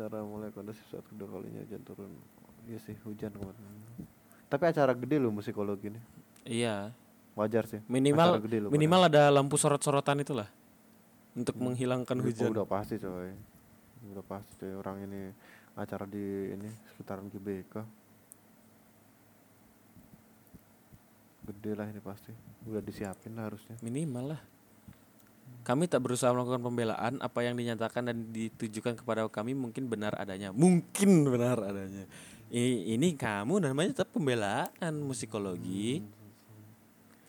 cara mulai kondusif saat kedua kalinya hujan turun iya sih hujan kemarin tapi acara gede loh musikologi ini Iya. wajar sih Minimal Acara gede loh minimal ada lampu sorot-sorotan itulah untuk menghilangkan padahal. hujan. udah pasti coy udah pasti coy orang ini acara di ini sekitaran GBK gede lah ini pasti udah disiapin lah harusnya Minimal lah. Kami tak berusaha melakukan pembelaan apa yang dinyatakan dan ditujukan kepada kami mungkin benar adanya. Mungkin benar adanya. I- ini kamu namanya tetap pembelaan musikologi.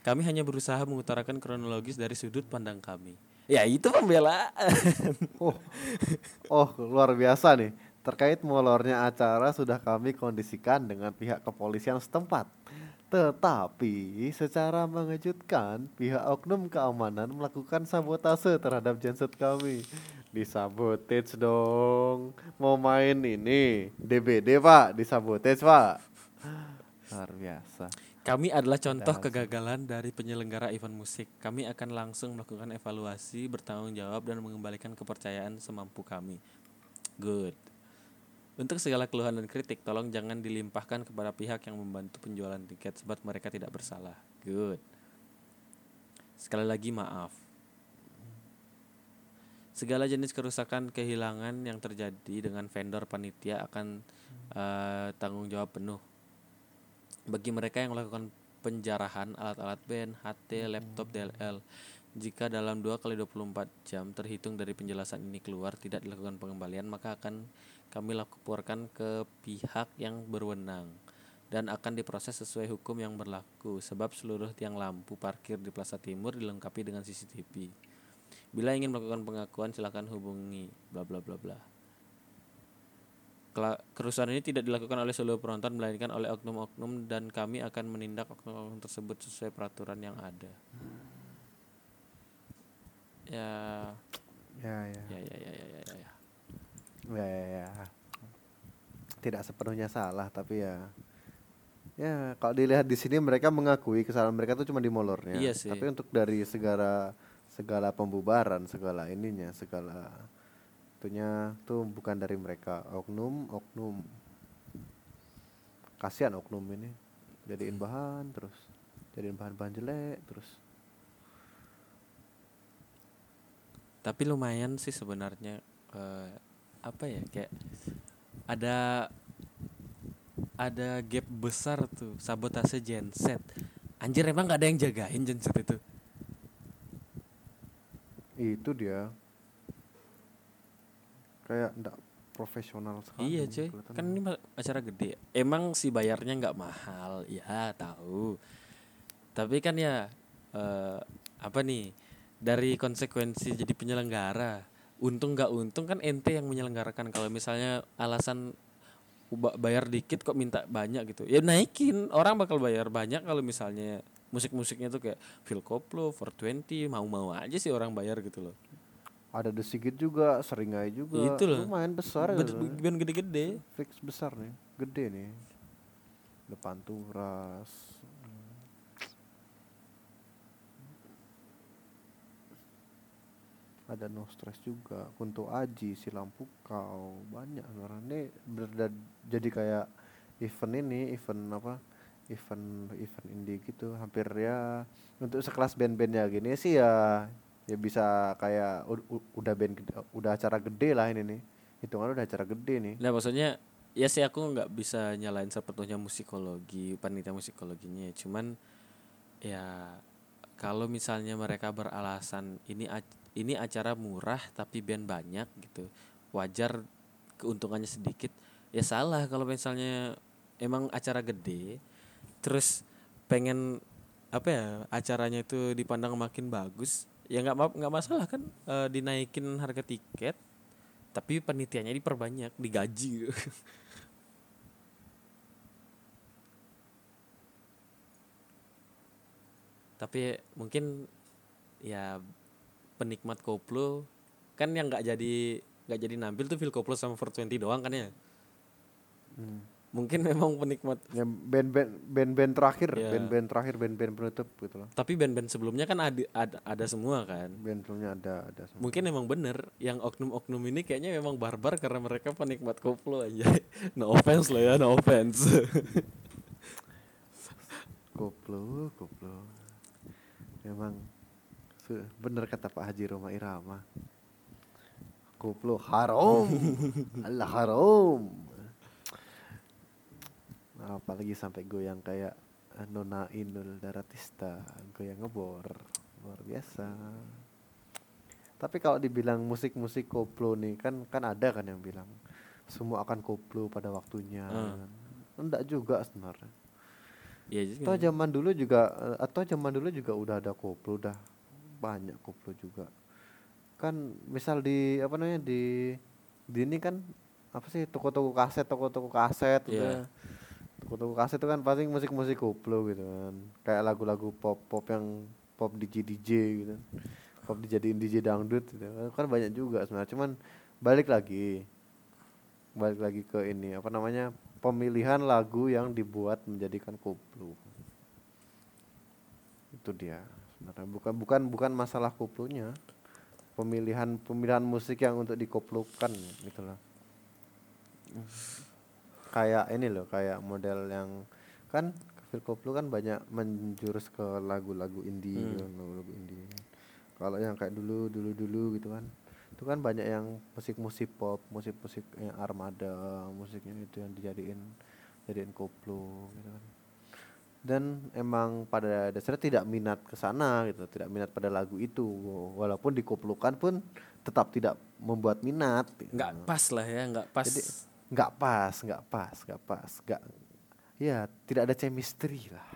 Kami hanya berusaha mengutarakan kronologis dari sudut pandang kami. Ya itu pembelaan. Oh, oh luar biasa nih. Terkait molornya acara sudah kami kondisikan dengan pihak kepolisian setempat. Tetapi secara mengejutkan pihak oknum keamanan melakukan sabotase terhadap genset kami. Disabotage dong. Mau main ini DBD pak, disabotage pak. Luar biasa. Kami adalah contoh kegagalan dari penyelenggara event musik. Kami akan langsung melakukan evaluasi, bertanggung jawab dan mengembalikan kepercayaan semampu kami. Good. Untuk segala keluhan dan kritik, tolong jangan dilimpahkan kepada pihak yang membantu penjualan tiket sebab mereka tidak bersalah. Good. Sekali lagi maaf. Segala jenis kerusakan kehilangan yang terjadi dengan vendor panitia akan eh, tanggung jawab penuh bagi mereka yang melakukan penjarahan alat-alat band, HT, laptop, DLL jika dalam 2 kali 24 jam terhitung dari penjelasan ini keluar tidak dilakukan pengembalian maka akan kami laporkan ke pihak yang berwenang dan akan diproses sesuai hukum yang berlaku sebab seluruh tiang lampu parkir di Plaza Timur dilengkapi dengan CCTV. Bila ingin melakukan pengakuan silakan hubungi bla bla bla bla. Kerusuhan ini tidak dilakukan oleh seluruh penonton melainkan oleh oknum-oknum dan kami akan menindak oknum-oknum tersebut sesuai peraturan yang ada. Ya, Ya ya. ya, ya, ya, ya, ya, ya. ya. Ya, ya, ya. Tidak sepenuhnya salah, tapi ya ya kalau dilihat di sini mereka mengakui kesalahan mereka tuh cuma di molornya. Iya sih. Tapi untuk dari segala segala pembubaran, segala ininya, segala itunya tuh bukan dari mereka. Oknum, oknum. Kasihan oknum ini. Jadiin bahan terus. Jadiin bahan-bahan jelek terus. Tapi lumayan sih sebenarnya eh, apa ya kayak ada ada gap besar tuh sabotase genset. Anjir emang gak ada yang jagain genset itu. Itu dia. Kayak enggak profesional sekali. Iya cuy, kan ini acara gede. Emang si bayarnya nggak mahal, ya tahu. Tapi kan ya eh, apa nih dari konsekuensi jadi penyelenggara, untung nggak untung kan ente yang menyelenggarakan. Kalau misalnya alasan bayar dikit kok minta banyak gitu, ya naikin. Orang bakal bayar banyak kalau misalnya musik-musiknya tuh kayak Phil Koplo, 420, mau-mau aja sih orang bayar gitu loh. ada The Sigit juga, Seringai juga. Itu loh. Lumayan besar ya. band gede-gede. Fix besar nih, gede nih. Depan turas. Ada No Stress juga, Kunto Aji, Silam Pukau, banyak sekarang ini berda- jadi kayak event ini, event apa? Event event indie gitu, hampir ya untuk sekelas band-bandnya gini sih ya ya bisa kayak udah band gede- udah acara gede lah ini nih. Hitungan udah acara gede nih. Nah maksudnya ya sih aku nggak bisa nyalain sepenuhnya musikologi panitia musikologinya. Cuman ya kalau misalnya mereka beralasan ini ini acara murah tapi band banyak gitu. Wajar keuntungannya sedikit. Ya salah kalau misalnya emang acara gede terus pengen apa ya acaranya itu dipandang makin bagus ya nggak nggak masalah kan eh, dinaikin harga tiket tapi panitianya diperbanyak digaji. Tapi mungkin ya penikmat koplo kan yang nggak jadi nggak jadi nampil tuh Phil Koplo sama 420 doang kan ya Hmm. mungkin memang penikmat Ya, band-band band-band terakhir, Iya. band-band terakhir, band-band penutup gitu loh. tapi band-band sebelumnya kan ada ada, ada semua kan Band sebelumnya ada ada semua. mungkin emang bener yang oknum-oknum ini kayaknya memang barbar karena mereka penikmat koplo aja no offense lah ya no offense Koplo, koplo. Memang bener kata Pak Haji Roma Irama. Koplo haram. Allah haram. Apalagi sampai goyang kayak eh, Nona Inul Daratista, goyang ngebor. Luar biasa. Tapi kalau dibilang musik-musik koplo nih kan kan ada kan yang bilang semua akan koplo pada waktunya. Hmm. Enggak juga sebenarnya. ya Atau zaman dulu juga eh, atau zaman dulu juga udah ada koplo, udah banyak koplo juga. Kan misal di apa namanya di di ini kan apa sih toko-toko kaset, toko-toko kaset Iya. udah. Toko-toko kaset itu kan pasti musik-musik koplo gitu kan. Kayak lagu-lagu pop-pop yang pop DJ DJ gitu. Pop dijadiin DJ dangdut gitu. Kan banyak juga sebenarnya. Cuman balik lagi balik lagi ke ini apa namanya pemilihan lagu yang dibuat menjadikan koplo itu dia sebenarnya bukan bukan bukan masalah koplonya. Pemilihan pemilihan musik yang untuk dikoplokan gitu loh. Kayak ini loh kayak model yang kan Phil Koplo kan banyak menjurus ke lagu-lagu indie gitu, lagu-lagu indie. Kalau yang kayak dulu dulu dulu gitu kan. Itu kan banyak yang musik-musik pop musik-musik yang armada musiknya itu yang dijadiin jadiin koplo gitu kan dan emang pada dasarnya tidak minat ke sana gitu tidak minat pada lagu itu walaupun dikoplokan pun tetap tidak membuat minat gitu. nggak pas lah ya nggak pas Jadi nggak pas, nggak pas, nggak pas, nggak ya tidak ada chemistry lah.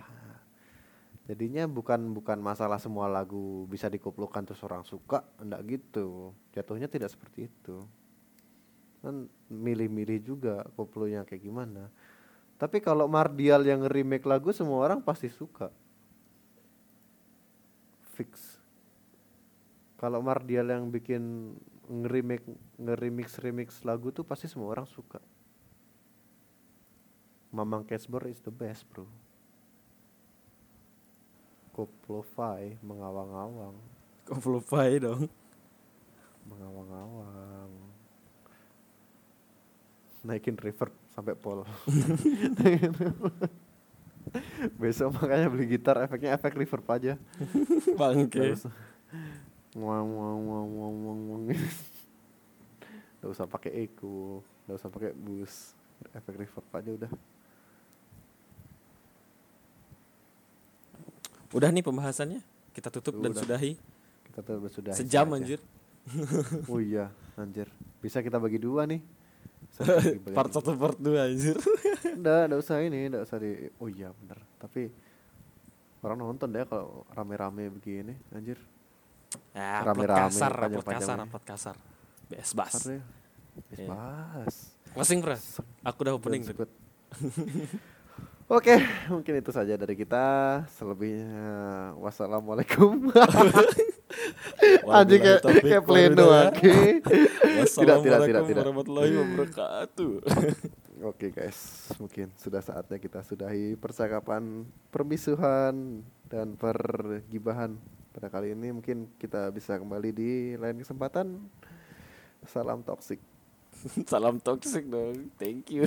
Jadinya bukan bukan masalah semua lagu bisa dikoplokan terus orang suka, enggak gitu. Jatuhnya tidak seperti itu. Kan milih-milih juga koplonya kayak gimana. Tapi kalau Mardial yang remake lagu semua orang pasti suka. Fix. Kalau Mardial yang bikin nge-remake nge-remix remix lagu tuh pasti semua orang suka. Mamang Casper is the best, bro. Koplo-fi mengawang-awang, koplo Pai dong mengawang-awang. Naikin reverb sampai pol. Besok makanya beli gitar efeknya efek reverb aja. Bangke ngwang ngwang. Nggak usah pakai echo, nggak usah pakai boost. Efek reverb aja udah. udah nih pembahasannya kita tutup dan Udah. sudahi Kita tuh sudah sejam anjir Oh iya, anjir. Bisa kita bagi dua nih. Part satu part dua anjir Nggak, nggak usah ini, nggak usah di. Oh iya bener. Tapi orang nonton deh kalau rame-rame begini, anjir. ya Rame-rame, kasar panjang-panjang kasar ya. upload kasar bes bas deh. Bis Iya. bahas. closing pras aku udah opening. Oke, mungkin itu saja dari kita. Selebihnya wassalamualaikum. Anjing kayak, kayak pleno walhidayah. oke. Tidak, tidak, tidak, tidak. warahmatullahi wabarakatuh Oke guys, mungkin sudah saatnya kita sudahi percakapan permisuhan dan pergibahan pada kali ini. Mungkin kita bisa kembali di lain kesempatan. Salam toksik. salam toxic dong thank you